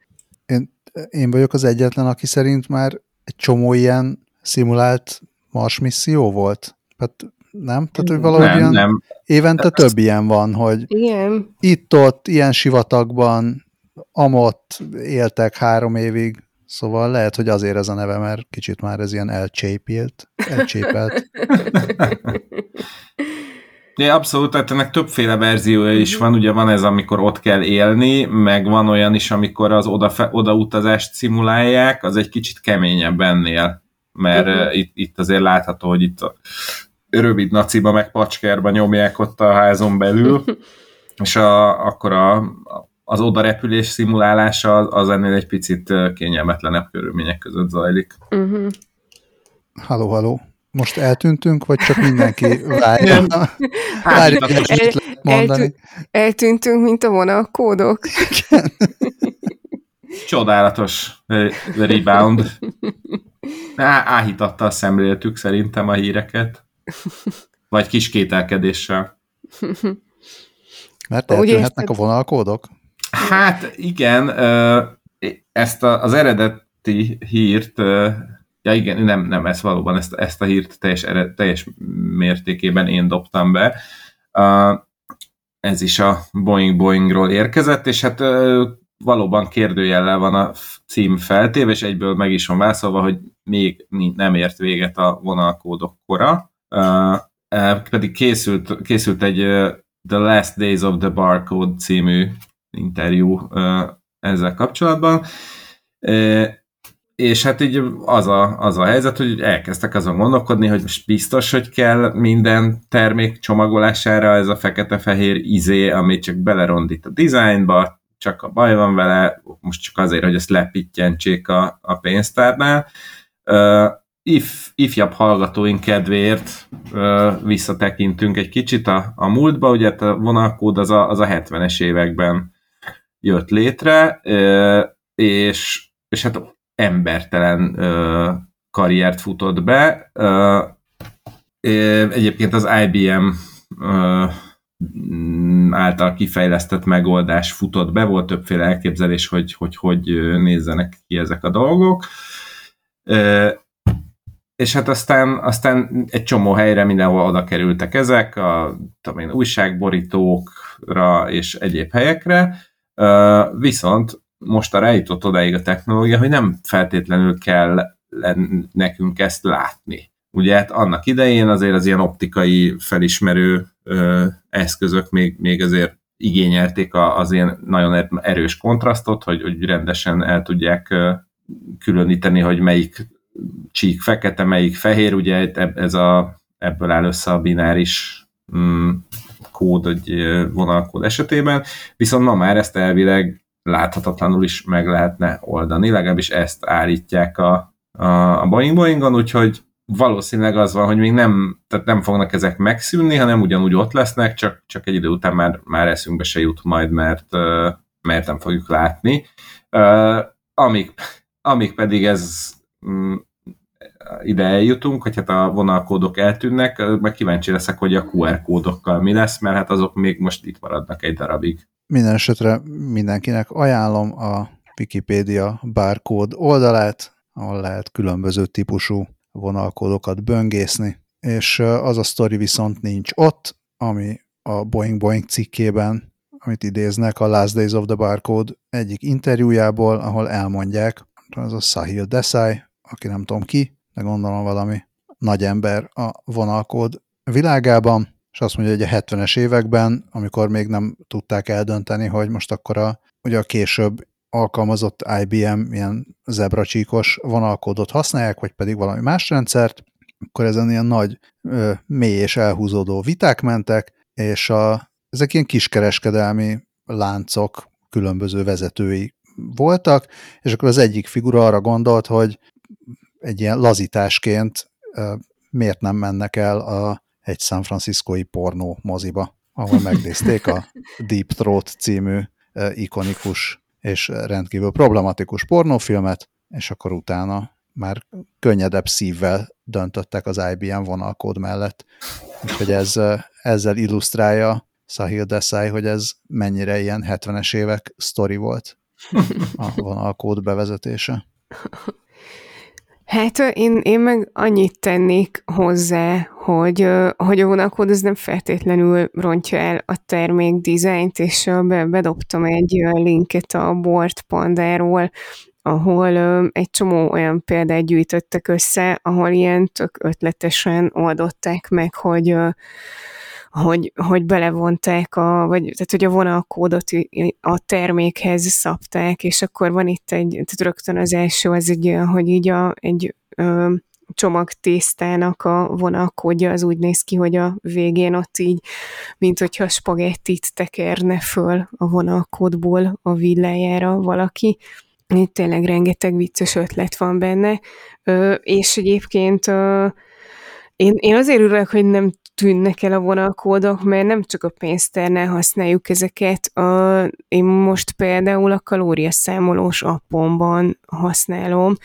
Én én vagyok az egyetlen, aki szerint már egy csomó ilyen szimulált Mars misszió volt. Hát nem? Tehát, hogy valahogy nem, ilyen nem. évente több ezt... ilyen van, hogy Igen. itt-ott, ilyen sivatagban, amott éltek három évig, szóval lehet, hogy azért ez a neve, mert kicsit már ez ilyen elcsépült. elcsépelt. [LAUGHS] Ja, abszolút, tehát ennek többféle verziója is van, ugye van ez, amikor ott kell élni, meg van olyan is, amikor az oda, odautazást szimulálják, az egy kicsit keményebb ennél, mert uh-huh. itt, itt azért látható, hogy itt a rövid naciba meg pacskárba nyomják ott a házon belül, [LAUGHS] és a, akkor a, az oda repülés szimulálása az, az ennél egy picit kényelmetlenebb körülmények között zajlik. Uh-huh. Halló, halló. Most eltűntünk, vagy csak mindenki [LAUGHS] várja? Várja, el, mondani. eltűntünk, mint a vonalkódok. [LAUGHS] Csodálatos rebound. Á, áhítatta a szemléltük szerintem a híreket. Vagy kis kételkedéssel. Mert eltűnhetnek a vonalkódok? Hát igen, ezt az eredeti hírt ja igen, nem, nem, ez valóban, ezt, ezt a hírt teljes, teljes mértékében én dobtam be. Ez is a Boeing Boeingról érkezett, és hát valóban kérdőjellel van a cím feltéve, és egyből meg is van válaszolva, hogy még nem ért véget a vonalkódok kora. Uh, pedig készült, készült egy The Last Days of the Barcode című interjú ezzel kapcsolatban. És hát így az a, az a helyzet, hogy elkezdtek azon gondolkodni, hogy most biztos, hogy kell minden termék csomagolására ez a fekete-fehér izé, amit csak belerondít a dizájnba, csak a baj van vele, most csak azért, hogy ezt lepittyentsék a, a pénztárnál. Uh, if, ifjabb hallgatóink kedvéért uh, visszatekintünk egy kicsit a, a múltba, ugye hát a vonalkód az a, az a 70-es években jött létre, uh, és, és hát embertelen uh, karriert futott be. Uh, egyébként az IBM uh, által kifejlesztett megoldás futott be, volt többféle elképzelés, hogy hogy, hogy nézzenek ki ezek a dolgok. És hát aztán, aztán egy csomó helyre mindenhol oda kerültek ezek, a tudom én, újságborítókra és egyéb helyekre, viszont most arra eljutott odáig a technológia, hogy nem feltétlenül kell nekünk ezt látni. Ugye hát annak idején azért az ilyen optikai felismerő ö, eszközök még, még azért igényelték az ilyen nagyon er-, erős kontrasztot, hogy, hogy rendesen el tudják különíteni, hogy melyik csík fekete, melyik fehér, ugye ez a, ebből áll össze a bináris mm, kód, egy vonalkód esetében, viszont ma már ezt elvileg láthatatlanul is meg lehetne oldani, legalábbis ezt állítják a, a, a Boeing Boeingon, úgyhogy valószínűleg az van, hogy még nem, tehát nem fognak ezek megszűnni, hanem ugyanúgy ott lesznek, csak, csak egy idő után már, már eszünkbe se jut majd, mert, mert nem fogjuk látni. Amíg, amíg pedig ez mm, ide eljutunk, hogy hát a vonalkódok eltűnnek, meg kíváncsi leszek, hogy a QR kódokkal mi lesz, mert hát azok még most itt maradnak egy darabig. Minden esetre mindenkinek ajánlom a Wikipedia barcode oldalát, ahol lehet különböző típusú vonalkódokat böngészni, és az a sztori viszont nincs ott, ami a Boeing Boeing cikkében, amit idéznek a Last Days of the Barcode egyik interjújából, ahol elmondják, az a Sahil Desai, aki nem tudom ki, de gondolom valami nagy ember a vonalkód világában, és azt mondja, hogy a 70-es években, amikor még nem tudták eldönteni, hogy most akkor a, ugye a később alkalmazott IBM ilyen zebracsíkos vonalkódot használják, vagy pedig valami más rendszert, akkor ezen ilyen nagy, mély és elhúzódó viták mentek, és a, ezek ilyen kiskereskedelmi láncok különböző vezetői voltak, és akkor az egyik figura arra gondolt, hogy egy ilyen lazításként miért nem mennek el a, egy San Franciscoi pornó moziba, ahol megnézték a [LAUGHS] Deep Throat című ikonikus és rendkívül problematikus pornófilmet, és akkor utána már könnyedebb szívvel döntöttek az IBM vonalkód mellett. Úgyhogy ez, ezzel illusztrálja Sahil Desai, hogy ez mennyire ilyen 70-es évek sztori volt a vonalkód bevezetése. [LAUGHS] Hát én, én meg annyit tennék hozzá, hogy, hogy a vonalkód az nem feltétlenül rontja el a termék dizájnt, és be, bedobtam egy linket a Board Pandáról, ahol egy csomó olyan példát gyűjtöttek össze, ahol ilyen tök ötletesen oldották meg, hogy hogy, hogy belevonták, a, vagy, tehát hogy a vonalkódot a termékhez szabták, és akkor van itt egy, tehát rögtön az első az egy olyan, hogy így a, egy ö, csomag tésztának a vonalkódja az úgy néz ki, hogy a végén ott így, mint hogyha spagettit tekerne föl a vonalkódból a villájára valaki. Itt tényleg rengeteg vicces ötlet van benne, ö, és egyébként ö, én, én azért örülök, hogy nem tűnnek el a vonalkódok, mert nem csak a pénztárnál használjuk ezeket. A, én most például a kalóriaszámolós appomban használom,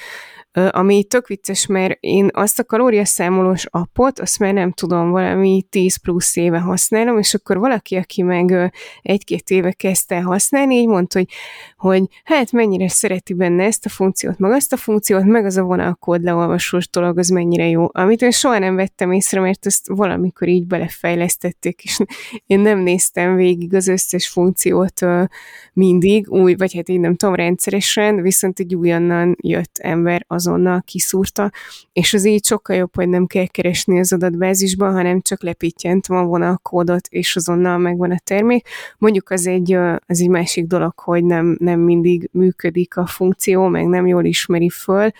ami tök vicces, mert én azt a kalóriaszámolós appot, azt már nem tudom, valami 10 plusz éve használom, és akkor valaki, aki meg egy-két éve kezdte használni, így mondta, hogy, hogy hát mennyire szereti benne ezt a funkciót, meg azt a funkciót, meg az a vonalkód leolvasós dolog, az mennyire jó. Amit én soha nem vettem észre, mert ezt valamikor így belefejlesztették, és én nem néztem végig az összes funkciót mindig, új, vagy hát így nem tudom, rendszeresen, viszont egy újonnan jött ember azonnal kiszúrta, és az így sokkal jobb, hogy nem kell keresni az adatbázisban, hanem csak lepítjentem a vonalkódot, és azonnal megvan a termék. Mondjuk az egy, az egy másik dolog, hogy nem, nem mindig működik a funkció, meg nem jól ismeri föl,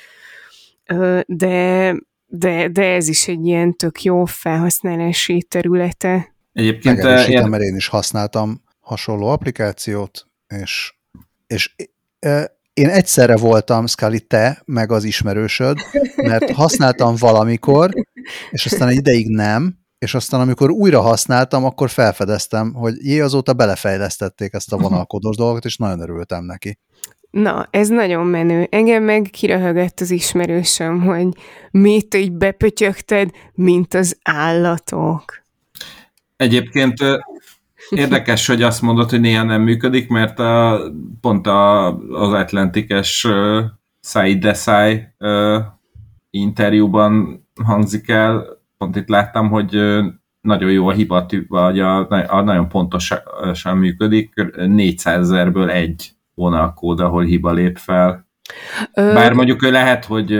de, de, de ez is egy ilyen tök jó felhasználási területe. Egyébként ilyen... mert én is használtam hasonló applikációt, és, és én egyszerre voltam, Scully, te, meg az ismerősöd, mert használtam valamikor, és aztán egy ideig nem, és aztán amikor újra használtam, akkor felfedeztem, hogy jé, azóta belefejlesztették ezt a vonalkodós dolgot, és nagyon örültem neki. Na, ez nagyon menő. Engem meg kiröhögött az ismerősöm, hogy mit így bepötyögted, mint az állatok. Egyébként Érdekes, hogy azt mondod, hogy néha nem működik, mert a, pont a, az Atlantikes uh, Said Desai uh, interjúban hangzik el, pont itt láttam, hogy uh, nagyon jó a hiba, vagy a, a nagyon pontosan működik, 400 ezerből egy vonalkód, ahol hiba lép fel. Bár mondjuk lehet, hogy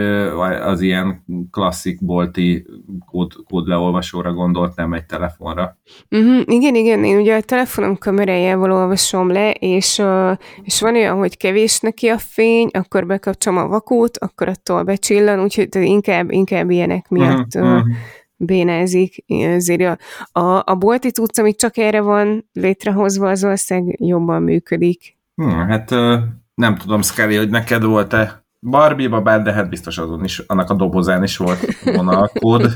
az ilyen klasszik bolti kód, kódleolvasóra gondolt, nem egy telefonra. Uh-huh, igen, igen, én ugye a telefonom kamerájával olvasom le, és, és van olyan, hogy kevés neki a fény, akkor bekapcsolom a vakót, akkor attól becsillan, úgyhogy inkább, inkább ilyenek miatt uh-huh, uh, bénázik. Ezért a, a, a bolti tudsz, amit csak erre van létrehozva, az ország jobban működik. Hmm, hát nem tudom, Scully, hogy neked volt-e Barbie-ba bár, de hát biztos azon is, annak a dobozán is volt vonalkód. [LAUGHS]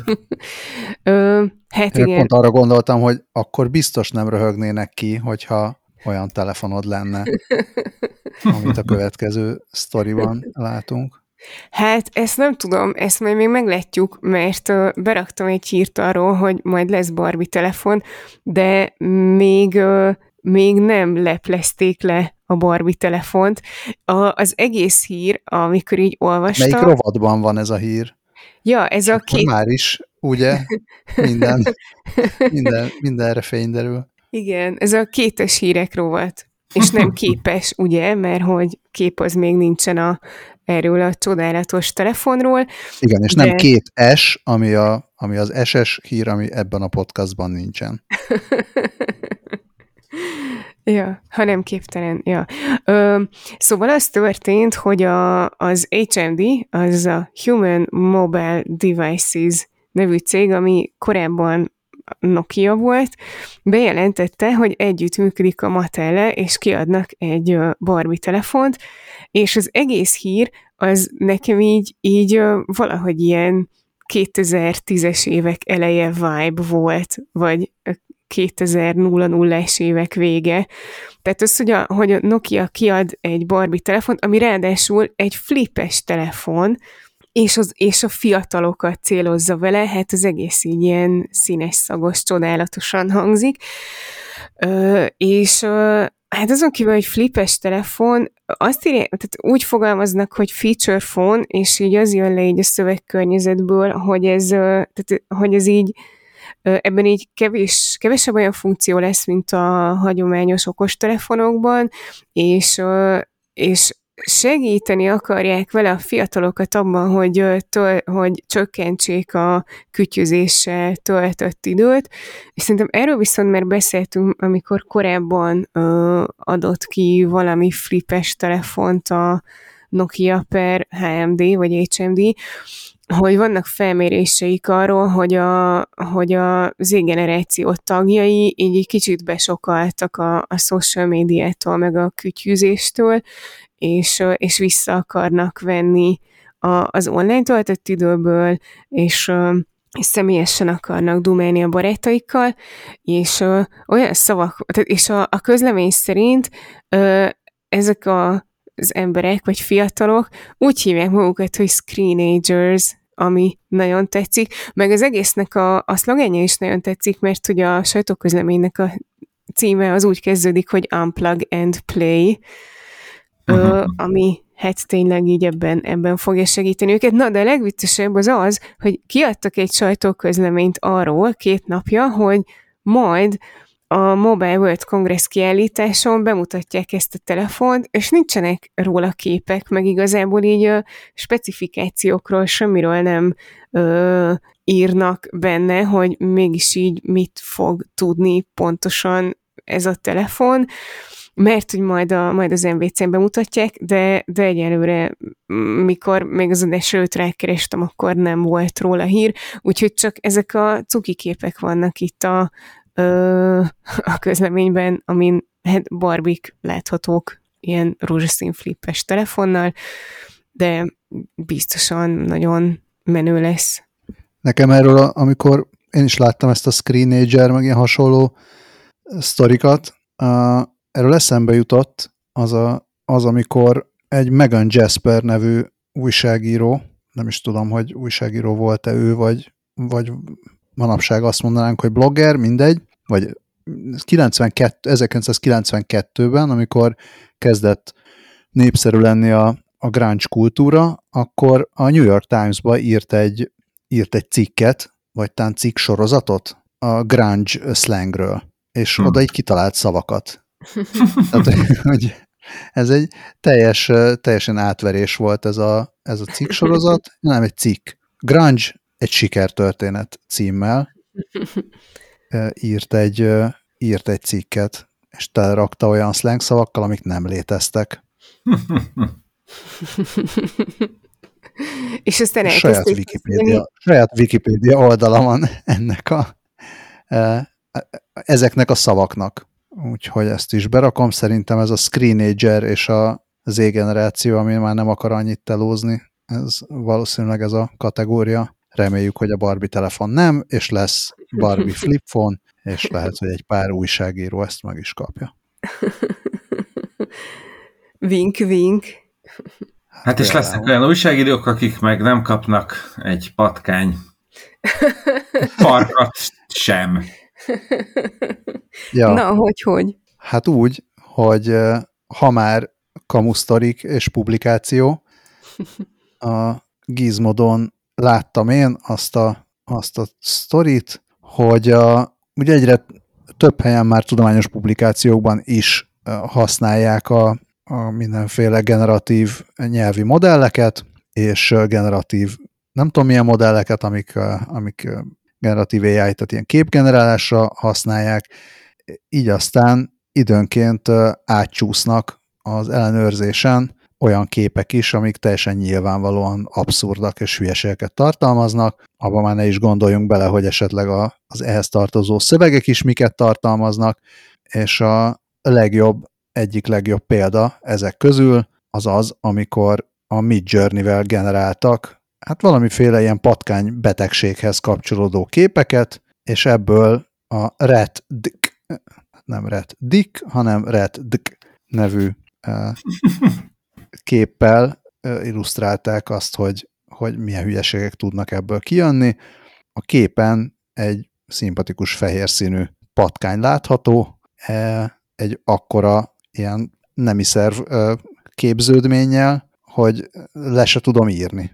Ö, hát Én igen. pont arra gondoltam, hogy akkor biztos nem röhögnének ki, hogyha olyan telefonod lenne, amit a következő sztoriban látunk. Hát ezt nem tudom, ezt majd még meglátjuk, mert uh, beraktam egy hírt arról, hogy majd lesz Barbie telefon, de még, uh, még nem leplezték le a Barbie telefont. A, az egész hír, amikor így olvastam... Melyik rovatban van ez a hír? Ja, ez a két... Már is, ugye? Minden, [LAUGHS] minden, mindenre fény derül. Igen, ez a kétes hírek rovat. És nem [LAUGHS] képes, ugye, mert hogy kép az még nincsen a, erről a csodálatos telefonról. Igen, és de... nem két S, ami, a, ami az SS hír, ami ebben a podcastban nincsen. [LAUGHS] Ja, ha nem képtelen, ja. Ö, szóval az történt, hogy a, az HMD, az a Human Mobile Devices nevű cég, ami korábban Nokia volt, bejelentette, hogy együttműködik a Mattel és kiadnak egy Barbie telefont, és az egész hír az nekem így, így valahogy ilyen 2010-es évek eleje vibe volt, vagy 2000-es évek vége. Tehát az, hogy a, hogy a Nokia kiad egy Barbie telefont, ami ráadásul egy flipes telefon, és, az, és a fiatalokat célozza vele, hát az egész így ilyen színes, szagos, csodálatosan hangzik. Ö, és ö, hát azon kívül, hogy flipes telefon, azt írja, tehát úgy fogalmaznak, hogy feature phone, és így az jön le így a szövegkörnyezetből, hogy ez, tehát, hogy ez így Ebben így kevés, kevesebb olyan funkció lesz, mint a hagyományos okostelefonokban, és, és segíteni akarják vele a fiatalokat abban, hogy, töl, hogy csökkentsék a kütyüzéssel töltött időt, és szerintem erről viszont már beszéltünk, amikor korábban ö, adott ki valami flipes telefont a Nokia per HMD vagy HMD, hogy vannak felméréseik arról, hogy a, hogy a z-generáció tagjai így egy kicsit besokaltak a, a social médiától, meg a kütyűzéstől, és, és vissza akarnak venni a, az online töltött időből, és és személyesen akarnak dumálni a barátaikkal, és ö, olyan szavak, és a, a közlemény szerint ö, ezek a az emberek, vagy fiatalok úgy hívják magukat, hogy screenagers, ami nagyon tetszik, meg az egésznek a, a szlogenje is nagyon tetszik, mert ugye a sajtóközleménynek a címe az úgy kezdődik, hogy Unplug and Play, uh-huh. ami hát tényleg így ebben, ebben fogja segíteni őket. Na, de a legviccesebb az az, hogy kiadtak egy sajtóközleményt arról két napja, hogy majd a Mobile World Congress kiállításon bemutatják ezt a telefont, és nincsenek róla képek, meg igazából így a specifikációkról semmiről nem ö, írnak benne, hogy mégis így mit fog tudni pontosan ez a telefon, mert hogy majd, a, majd az MVC-n bemutatják, de, de egyelőre, mikor még az adás előtt rákerestem, akkor nem volt róla hír, úgyhogy csak ezek a cuki képek vannak itt a, ö, [LAUGHS] a közleményben, amin hát barbik láthatók ilyen rózsaszín flippes telefonnal, de biztosan nagyon menő lesz. Nekem erről, amikor én is láttam ezt a Screenager, meg ilyen hasonló sztorikat, uh, erről eszembe jutott az, a, az, amikor egy Megan Jasper nevű újságíró, nem is tudom, hogy újságíró volt-e ő, vagy, vagy manapság azt mondanánk, hogy blogger, mindegy, vagy 92, 1992-ben, amikor kezdett népszerű lenni a, a grunge kultúra, akkor a New York Times-ba írt egy, írt egy cikket, vagy talán cikk sorozatot a grunge slangről, és hmm. oda így kitalált szavakat. [LAUGHS] Tehát, hogy ez egy teljes, teljesen átverés volt ez a, ez a cikk sorozat, nem egy cikk. Grunge egy sikertörténet címmel [LAUGHS] írt egy, írt egy cikket, és telerakta olyan slang szavakkal, amik nem léteztek. [LAUGHS] és aztán saját Wikipedia, saját Wikipedia oldala van [LAUGHS] ennek a, ezeknek a szavaknak. Úgyhogy ezt is berakom. Szerintem ez a Screenager és a Z generáció, ami már nem akar annyit telózni. Ez valószínűleg ez a kategória. Reméljük, hogy a Barbie telefon nem, és lesz Barbie [LAUGHS] flip phone, és lehet, hogy egy pár újságíró ezt meg is kapja. [LAUGHS] Vink, vink. Hát és lesznek olyan újságírók, akik meg nem kapnak egy patkány parkat sem. Ja. Na, hogy, hogy? Hát úgy, hogy ha már kamusztorik és publikáció, a Gizmodon láttam én azt a, azt a sztorit, hogy a, ugye egyre több helyen már tudományos publikációkban is használják a, a mindenféle generatív nyelvi modelleket, és generatív, nem tudom milyen modelleket, amik, amik generatív AI, tehát ilyen képgenerálásra használják, így aztán időnként átcsúsznak az ellenőrzésen olyan képek is, amik teljesen nyilvánvalóan abszurdak és hülyeségeket tartalmaznak. Abban már ne is gondoljunk bele, hogy esetleg a, az ehhez tartozó szövegek is miket tartalmaznak, és a legjobb, egyik legjobb példa ezek közül az az, amikor a Mid Journey-vel generáltak hát valamiféle ilyen patkány betegséghez kapcsolódó képeket, és ebből a Ret Dick, nem Ret Dick, hanem Ret Dick nevű képpel illusztrálták azt, hogy, hogy milyen hülyeségek tudnak ebből kijönni. A képen egy szimpatikus fehér színű patkány látható, e, egy akkora ilyen nemi szerv képződménnyel, hogy le se tudom írni.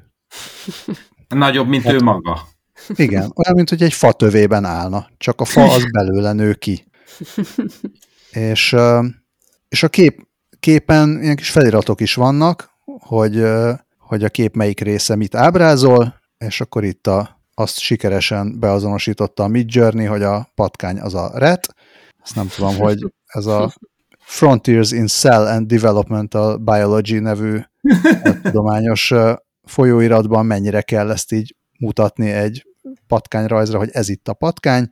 Nagyobb, mint hát, ő maga. Igen, olyan, mint hogy egy fa tövében állna, csak a fa az belőle nő ki. [LAUGHS] és, és a kép, képen ilyen kis feliratok is vannak, hogy, hogy a kép melyik része mit ábrázol, és akkor itt a, azt sikeresen beazonosította a Midjourney, hogy a patkány az a RET. Ezt nem tudom, hogy ez a Frontiers in Cell and Developmental Biology nevű tudományos folyóiratban mennyire kell ezt így mutatni egy patkányrajzra, hogy ez itt a patkány,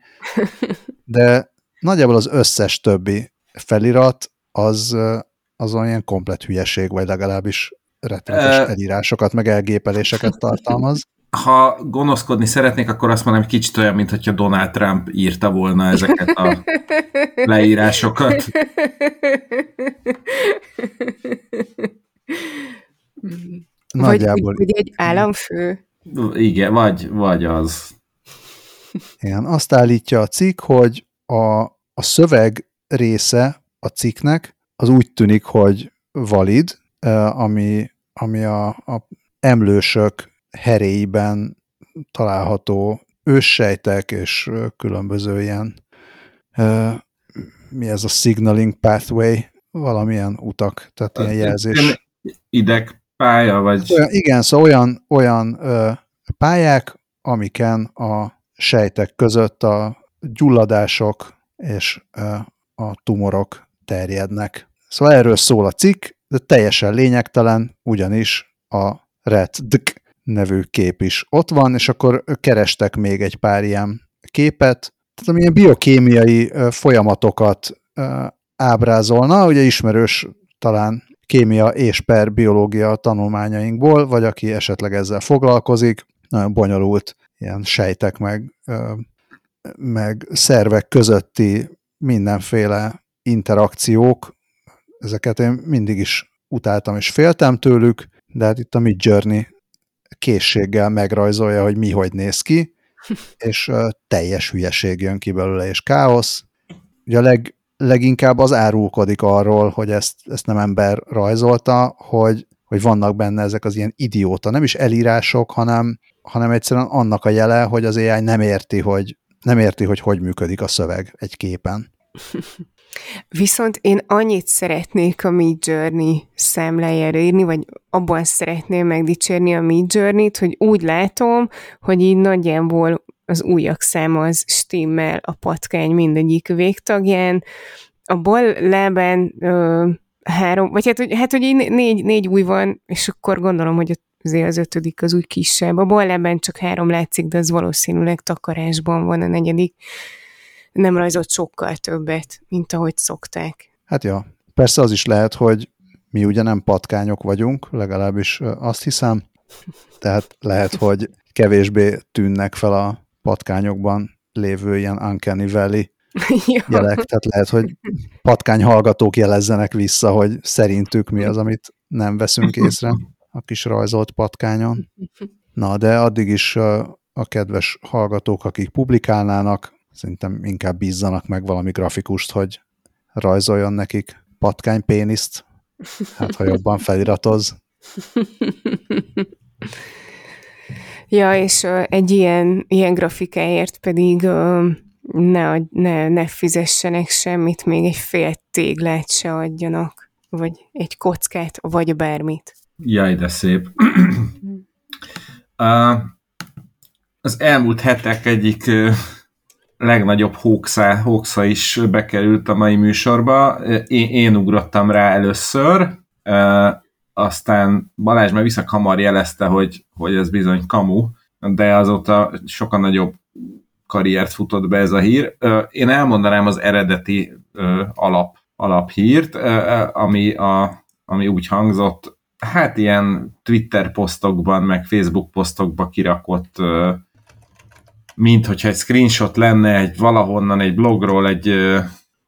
de nagyjából az összes többi felirat az, az olyan komplet hülyeség, vagy legalábbis rettenetes elírásokat, meg elgépeléseket tartalmaz. Ha gonoszkodni szeretnék, akkor azt mondom, kicsit olyan, mint hogyha Donald Trump írta volna ezeket a leírásokat. [LAUGHS] nagyjából... Vagy, vagy egy államfő. Igen, vagy, vagy az. Igen, azt állítja a cikk, hogy a, a szöveg része a cikknek az úgy tűnik, hogy valid, ami, ami a, a emlősök heréiben található őssejtek és különböző ilyen mi ez a signaling pathway, valamilyen utak, tehát ilyen jelzés. Idegpálya, vagy... Olyan, igen, szóval olyan, olyan ö, pályák, amiken a sejtek között a gyulladások és ö, a tumorok terjednek. Szóval erről szól a cikk, de teljesen lényegtelen, ugyanis a RETDK nevű kép is ott van, és akkor kerestek még egy pár ilyen képet, tehát amilyen biokémiai folyamatokat ábrázolna, ugye ismerős talán kémia és per biológia tanulmányainkból, vagy aki esetleg ezzel foglalkozik, nagyon bonyolult ilyen sejtek meg, meg szervek közötti mindenféle interakciók, ezeket én mindig is utáltam és féltem tőlük, de hát itt a Mid Journey készséggel megrajzolja, hogy mi hogy néz ki, [LAUGHS] és teljes hülyeség jön ki belőle, és káosz. Ugye a leg, leginkább az árulkodik arról, hogy ezt, ezt nem ember rajzolta, hogy, hogy vannak benne ezek az ilyen idióta, nem is elírások, hanem, hanem egyszerűen annak a jele, hogy az AI nem érti, hogy nem érti, hogy hogy működik a szöveg egy képen. [LAUGHS] Viszont én annyit szeretnék a Mid Journey számlájára írni, vagy abban szeretném megdicsérni a Mid Journey-t, hogy úgy látom, hogy így nagyjából az újak száma az stimmel a patkány mindegyik végtagján. A bal lábán ö, három, vagy hát, hogy, hát, hogy így négy, négy új van, és akkor gondolom, hogy azért az ötödik az úgy kisebb. A bal lábán csak három látszik, de az valószínűleg takarásban van a negyedik nem rajzolt sokkal többet, mint ahogy szokták. Hát ja, persze az is lehet, hogy mi ugye nem patkányok vagyunk, legalábbis azt hiszem, tehát lehet, hogy kevésbé tűnnek fel a patkányokban lévő ilyen Uncanny Valley [LAUGHS] jelek, tehát lehet, hogy patkány hallgatók jelezzenek vissza, hogy szerintük mi az, amit nem veszünk észre a kis rajzolt patkányon. Na, de addig is a kedves hallgatók, akik publikálnának, Szerintem inkább bízzanak meg valami grafikust, hogy rajzoljon nekik patkány péniszt, hát ha jobban feliratoz. ja, és egy ilyen, ilyen grafikáért pedig ne, ne, ne fizessenek semmit, még egy fél téglát se adjanak, vagy egy kockát, vagy bármit. Jaj, de szép. [CLEARS THROAT] uh, az elmúlt hetek egyik uh, legnagyobb hóksza, hóksza is bekerült a mai műsorba. Én, én ugrottam rá először, aztán Balázs már visszakamar jelezte, hogy, hogy ez bizony kamu, de azóta sokkal nagyobb karriert futott be ez a hír. Én elmondanám az eredeti alap, alaphírt, ami, a, ami úgy hangzott, hát ilyen Twitter posztokban, meg Facebook posztokban kirakott mint hogyha egy screenshot lenne egy valahonnan egy blogról egy,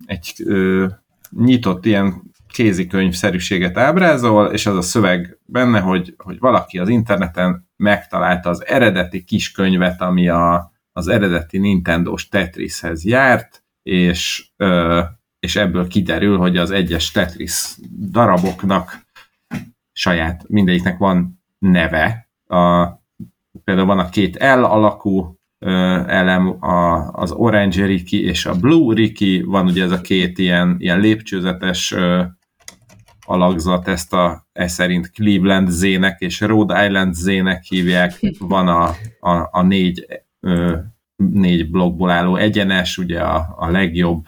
egy ö, nyitott ilyen kézikönyvszerűséget ábrázol, és az a szöveg benne, hogy, hogy valaki az interneten megtalálta az eredeti kiskönyvet, ami a, az eredeti Nintendo-s Tetrishez járt, és, ö, és ebből kiderül, hogy az egyes Tetris daraboknak saját, mindegyiknek van neve. A, például van a két L alakú elem, a, az Orange Ricky és a Blue Ricky, van ugye ez a két ilyen, ilyen lépcsőzetes alakzat, ezt a ez szerint Cleveland zének és Rhode Island zének hívják, van a, a, a négy, ö, négy blokkból álló egyenes, ugye a, a legjobb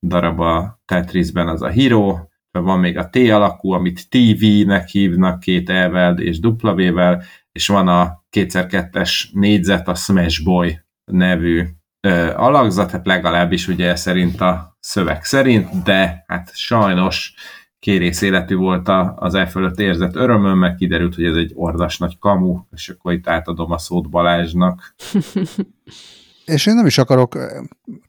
darab a Tetrisben az a Hero, van még a T alakú, amit TV-nek hívnak két E-vel és W-vel, és van a kétszer kettes négyzet, a Smash Boy nevű ö, alakzat, hát legalábbis ugye szerint a szöveg szerint, de hát sajnos kérész életű volt az e fölött érzett örömöm, meg kiderült, hogy ez egy ordas nagy kamu, és akkor itt átadom a szót Balázsnak. [LAUGHS] és én nem is akarok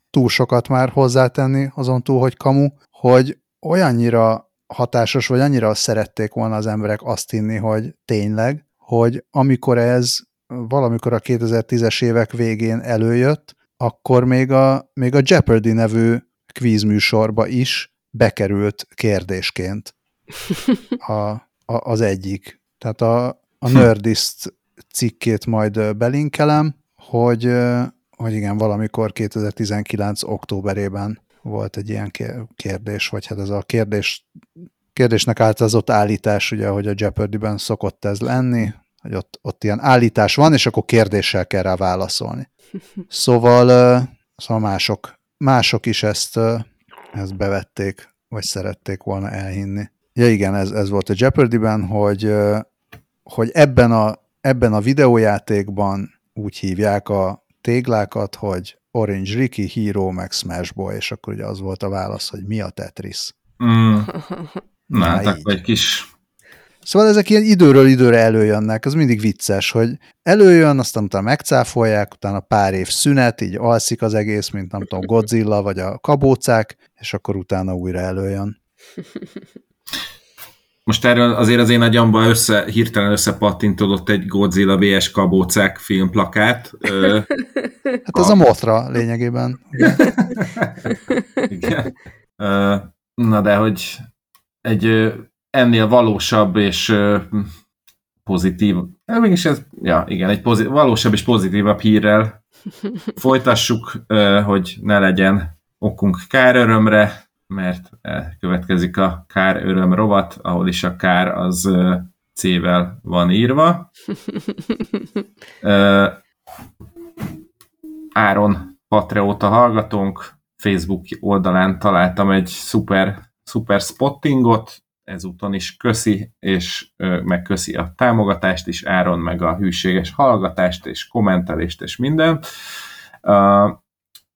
túl sokat már hozzátenni azon túl, hogy kamu, hogy olyannyira hatásos, vagy annyira szerették volna az emberek azt hinni, hogy tényleg, hogy amikor ez valamikor a 2010-es évek végén előjött, akkor még a, még a Jeopardy nevű kvízműsorba is bekerült kérdésként [LAUGHS] a, a, az egyik. Tehát a, a Nerdist cikkét majd belinkelem, hogy, hogy igen, valamikor 2019. októberében volt egy ilyen kérdés, vagy hát ez a kérdés, kérdésnek általázott állítás, ugye, hogy a Jeopardy-ben szokott ez lenni, hogy ott, ott ilyen állítás van, és akkor kérdéssel kell rá válaszolni. [LAUGHS] Szóval, szóval mások, mások is ezt, ezt bevették, vagy szerették volna elhinni. Ja igen, ez, ez volt a Jeopardy-ben, hogy, hogy ebben, a, ebben a videójátékban úgy hívják a téglákat, hogy Orange Ricky, Hero, meg Smash Boy, és akkor ugye az volt a válasz, hogy mi a Tetris. Mm. [LAUGHS] Na, hát akkor egy kis Szóval ezek ilyen időről időre előjönnek, az mindig vicces, hogy előjön, aztán utána megcáfolják, utána pár év szünet, így alszik az egész, mint nem tudom, Godzilla vagy a kabócák, és akkor utána újra előjön. [LAUGHS] Most erről azért az én agyamba össze, hirtelen összepattintodott egy Godzilla vs. kabócák filmplakát. [LAUGHS] hát ez a, a Mothra lényegében. [LAUGHS] Igen. Na de hogy egy ennél valósabb és pozitív, mégis ez, ja igen, egy pozit, valósabb és pozitívabb hírrel [LAUGHS] folytassuk, hogy ne legyen okunk kárörömre, mert következik a káröröm rovat, ahol is a kár az C-vel van írva. [LAUGHS] Áron Patreóta hallgatónk, Facebook oldalán találtam egy szuper, szuper spottingot, ezúton is köszi, és megköszi a támogatást is, Áron, meg a hűséges hallgatást, és kommentelést, és mindent.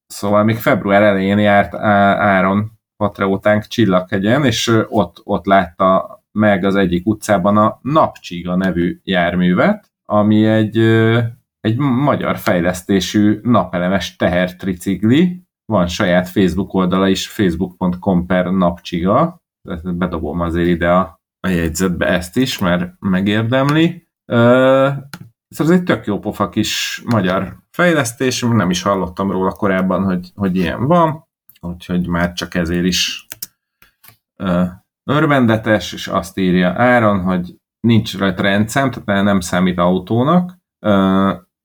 Szóval még február elején járt Áron Patreótánk Csillaghegyen, és ott, ott látta meg az egyik utcában a Napcsiga nevű járművet, ami egy, egy magyar fejlesztésű napelemes tehertricikli, van saját Facebook oldala is, facebook.com per napcsiga, bedobom azért ide a, a jegyzetbe ezt is, mert megérdemli. Ez egy tök jó pofa kis magyar fejlesztés, nem is hallottam róla korábban, hogy, hogy ilyen van, úgyhogy már csak ezért is örvendetes, és azt írja Áron, hogy nincs rajta rendszám, tehát nem számít autónak,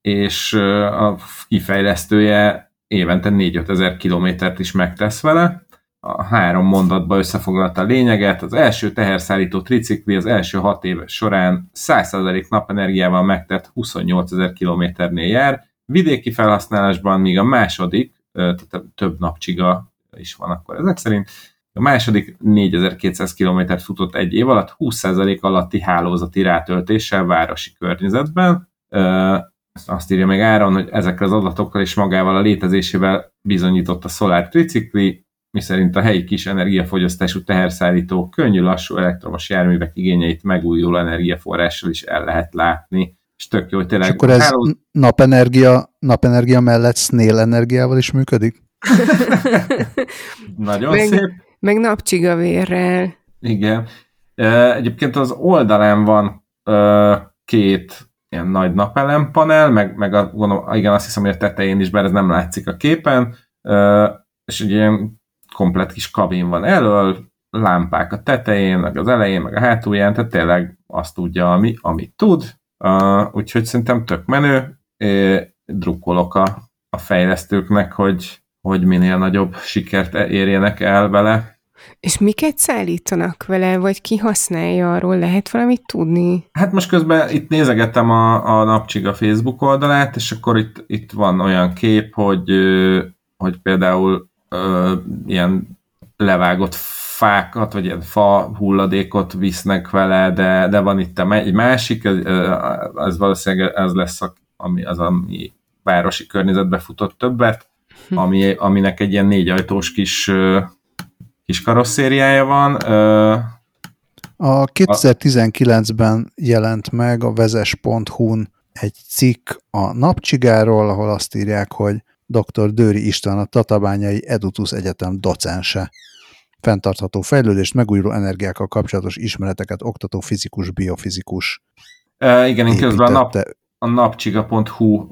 és a kifejlesztője évente 4-5 ezer kilométert is megtesz vele, a három mondatba összefoglalta a lényeget. Az első teherszállító tricikli az első hat év során 100% napenergiával megtett 28 ezer kilométernél jár, vidéki felhasználásban, míg a második, tehát több napcsiga is van akkor ezek szerint, a második 4200 kilométert futott egy év alatt, 20% alatti hálózati rátöltéssel városi környezetben. Azt írja meg Áron, hogy ezekkel az adatokkal és magával a létezésével bizonyított a Solar Tricikli, miszerint a helyi kis energiafogyasztású teherszállító könnyű lassú elektromos járművek igényeit megújuló energiaforrással is el lehet látni. És tök jó, hogy tényleg... És akkor ez háló... napenergia, napenergia mellett snail energiával is működik? [LAUGHS] Nagyon meg, szép. Meg napcsigavérrel. Igen. Egyébként az oldalán van két ilyen nagy napelem meg, meg a, gondolom, igen, azt hiszem, hogy a tetején is, bár ez nem látszik a képen, és egy ilyen komplet kis kabin van elől, lámpák a tetején, meg az elején, meg a hátulján, tehát tényleg azt tudja, ami, amit tud, úgyhogy szerintem tök menő, drukkolok a, a fejlesztőknek, hogy, hogy minél nagyobb sikert érjenek el vele. És miket szállítanak vele, vagy ki használja arról? Lehet valamit tudni? Hát most közben itt nézegettem a, a Napcsiga Facebook oldalát, és akkor itt, itt van olyan kép, hogy, hogy például ö, ilyen levágott fákat, vagy ilyen fa hulladékot visznek vele, de, de van itt egy másik, ez, ez valószínűleg ez lesz, ami, az, ami városi környezetbe futott többet, hm. ami, aminek egy ilyen négyajtós kis, kis karosszériája van. A 2019-ben jelent meg a vezes.hu-n egy cikk a napcsigáról, ahol azt írják, hogy dr. Dőri István a Tatabányai Edutus Egyetem docense. fenntartható fejlődést, megújuló energiákkal kapcsolatos ismereteket oktató fizikus, biofizikus. E, igen, én közben a, nap, a napcsiga.hu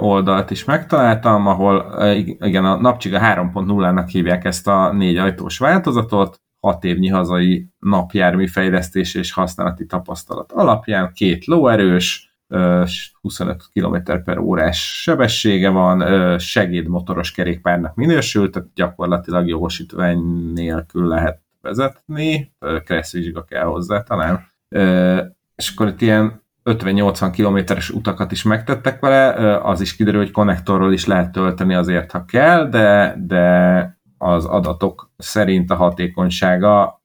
oldalt is megtaláltam, ahol igen, a napcsiga 3.0-nak hívják ezt a négy ajtós változatot, hat évnyi hazai napjármű fejlesztés és használati tapasztalat alapján, két lóerős, 25 km per órás sebessége van, segédmotoros kerékpárnak minősült, tehát gyakorlatilag jogosítvány nélkül lehet vezetni, kresszvizsga kell hozzá talán. És akkor itt ilyen 50-80 kilométeres utakat is megtettek vele, az is kiderül, hogy konnektorról is lehet tölteni azért, ha kell, de, de az adatok szerint a hatékonysága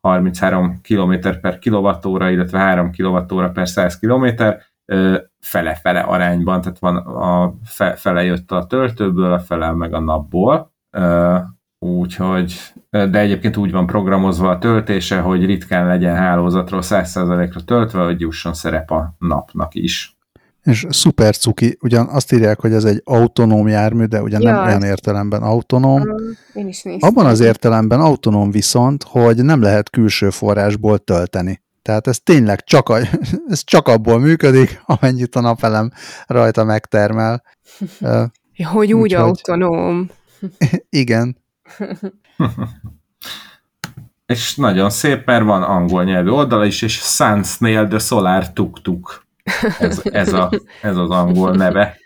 33 km per kilovattóra, illetve 3 kWh per 100 km fele-fele arányban, tehát van a fele jött a töltőből, a fele meg a napból, úgyhogy, de egyébként úgy van programozva a töltése, hogy ritkán legyen hálózatról 100%-ra töltve, hogy jusson szerep a napnak is. És szuper cuki, ugyan azt írják, hogy ez egy autonóm jármű, de ugyan nem olyan értelemben autonóm. Én is Abban az értelemben autonóm viszont, hogy nem lehet külső forrásból tölteni. Tehát ez tényleg csak, a, [LAUGHS] ez csak abból működik, amennyit a napelem rajta megtermel. [LAUGHS] Ja, hogy úgy Úgyhogy... autonóm. [LAUGHS] Igen. [LAUGHS] és nagyon szép, mert van angol nyelvű oldala is, és Sunsnail the Solar Tuk Tuk. Ez, ez, a, ez az angol neve.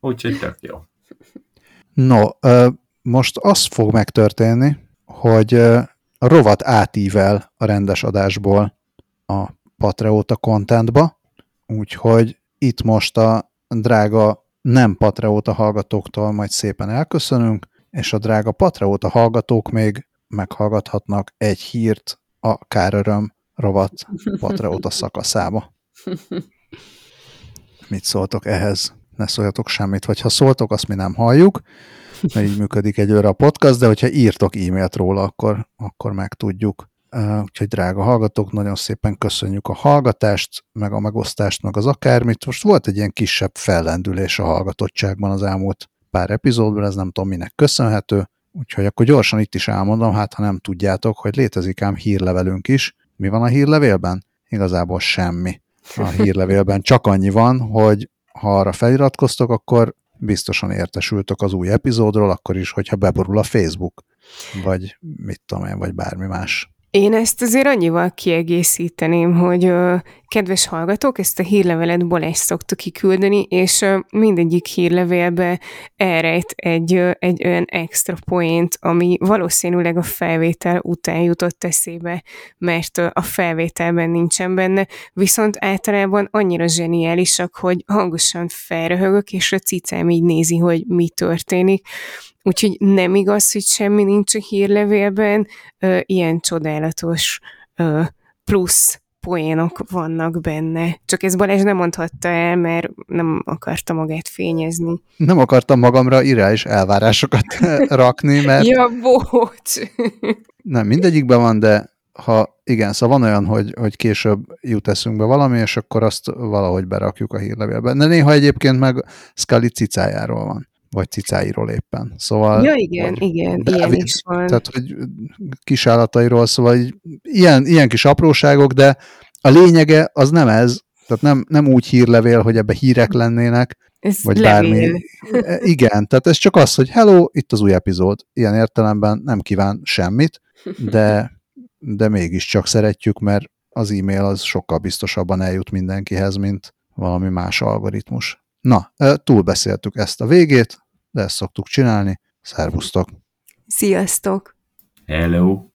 Úgyhogy tök jó. No, most az fog megtörténni, hogy a rovat átível a rendes adásból a Patreóta contentba, úgyhogy itt most a drága nem Patreóta hallgatóktól majd szépen elköszönünk, és a drága Patreóta hallgatók még meghallgathatnak egy hírt a Káröröm rovat Patreóta szakaszába. Mit szóltok ehhez? Ne szóljatok semmit, vagy ha szóltok, azt mi nem halljuk, mert így működik egy a podcast, de hogyha írtok e-mailt róla, akkor, akkor megtudjuk. Úgyhogy drága hallgatók, nagyon szépen köszönjük a hallgatást, meg a megosztást, meg az akármit. Most volt egy ilyen kisebb fellendülés a hallgatottságban az elmúlt pár epizódban, ez nem tudom minek köszönhető, úgyhogy akkor gyorsan itt is elmondom, hát ha nem tudjátok, hogy létezik ám hírlevelünk is. Mi van a hírlevélben? Igazából semmi a [LAUGHS] hírlevélben. Csak annyi van, hogy ha arra feliratkoztok, akkor biztosan értesültök az új epizódról, akkor is, hogyha beborul a Facebook, vagy mit tudom én, vagy bármi más. Én ezt azért annyival kiegészíteném, hogy kedves hallgatók, ezt a hírlevelet Balázs szokta kiküldeni, és ö, mindegyik hírlevélbe elrejt egy, egy olyan extra point, ami valószínűleg a felvétel után jutott eszébe, mert a felvételben nincsen benne, viszont általában annyira zseniálisak, hogy hangosan felröhögök, és a cicám így nézi, hogy mi történik, Úgyhogy nem igaz, hogy semmi nincs a hírlevélben, ö, ilyen csodálatos ö, plusz poénok vannak benne. Csak ez Balázs nem mondhatta el, mert nem akarta magát fényezni. Nem akartam magamra irreális elvárásokat [LAUGHS] rakni, mert... ja, bocs! nem, mindegyikben van, de ha igen, szóval van olyan, hogy, hogy később jut eszünkbe valami, és akkor azt valahogy berakjuk a hírlevélbe. De néha egyébként meg Scully cicájáról van vagy cicáiról éppen. Szóval, ja, igen, igen, David, ilyen is van. Tehát, hogy kisállatairól, szóval ilyen, ilyen kis apróságok, de a lényege az nem ez, tehát nem, nem úgy hírlevél, hogy ebbe hírek lennének, ez vagy levél. bármi. E, igen, tehát ez csak az, hogy hello, itt az új epizód. Ilyen értelemben nem kíván semmit, de, de mégiscsak szeretjük, mert az e-mail az sokkal biztosabban eljut mindenkihez, mint valami más algoritmus. Na, túlbeszéltük ezt a végét, de ezt szoktuk csinálni. Szervusztok! Sziasztok! Hello!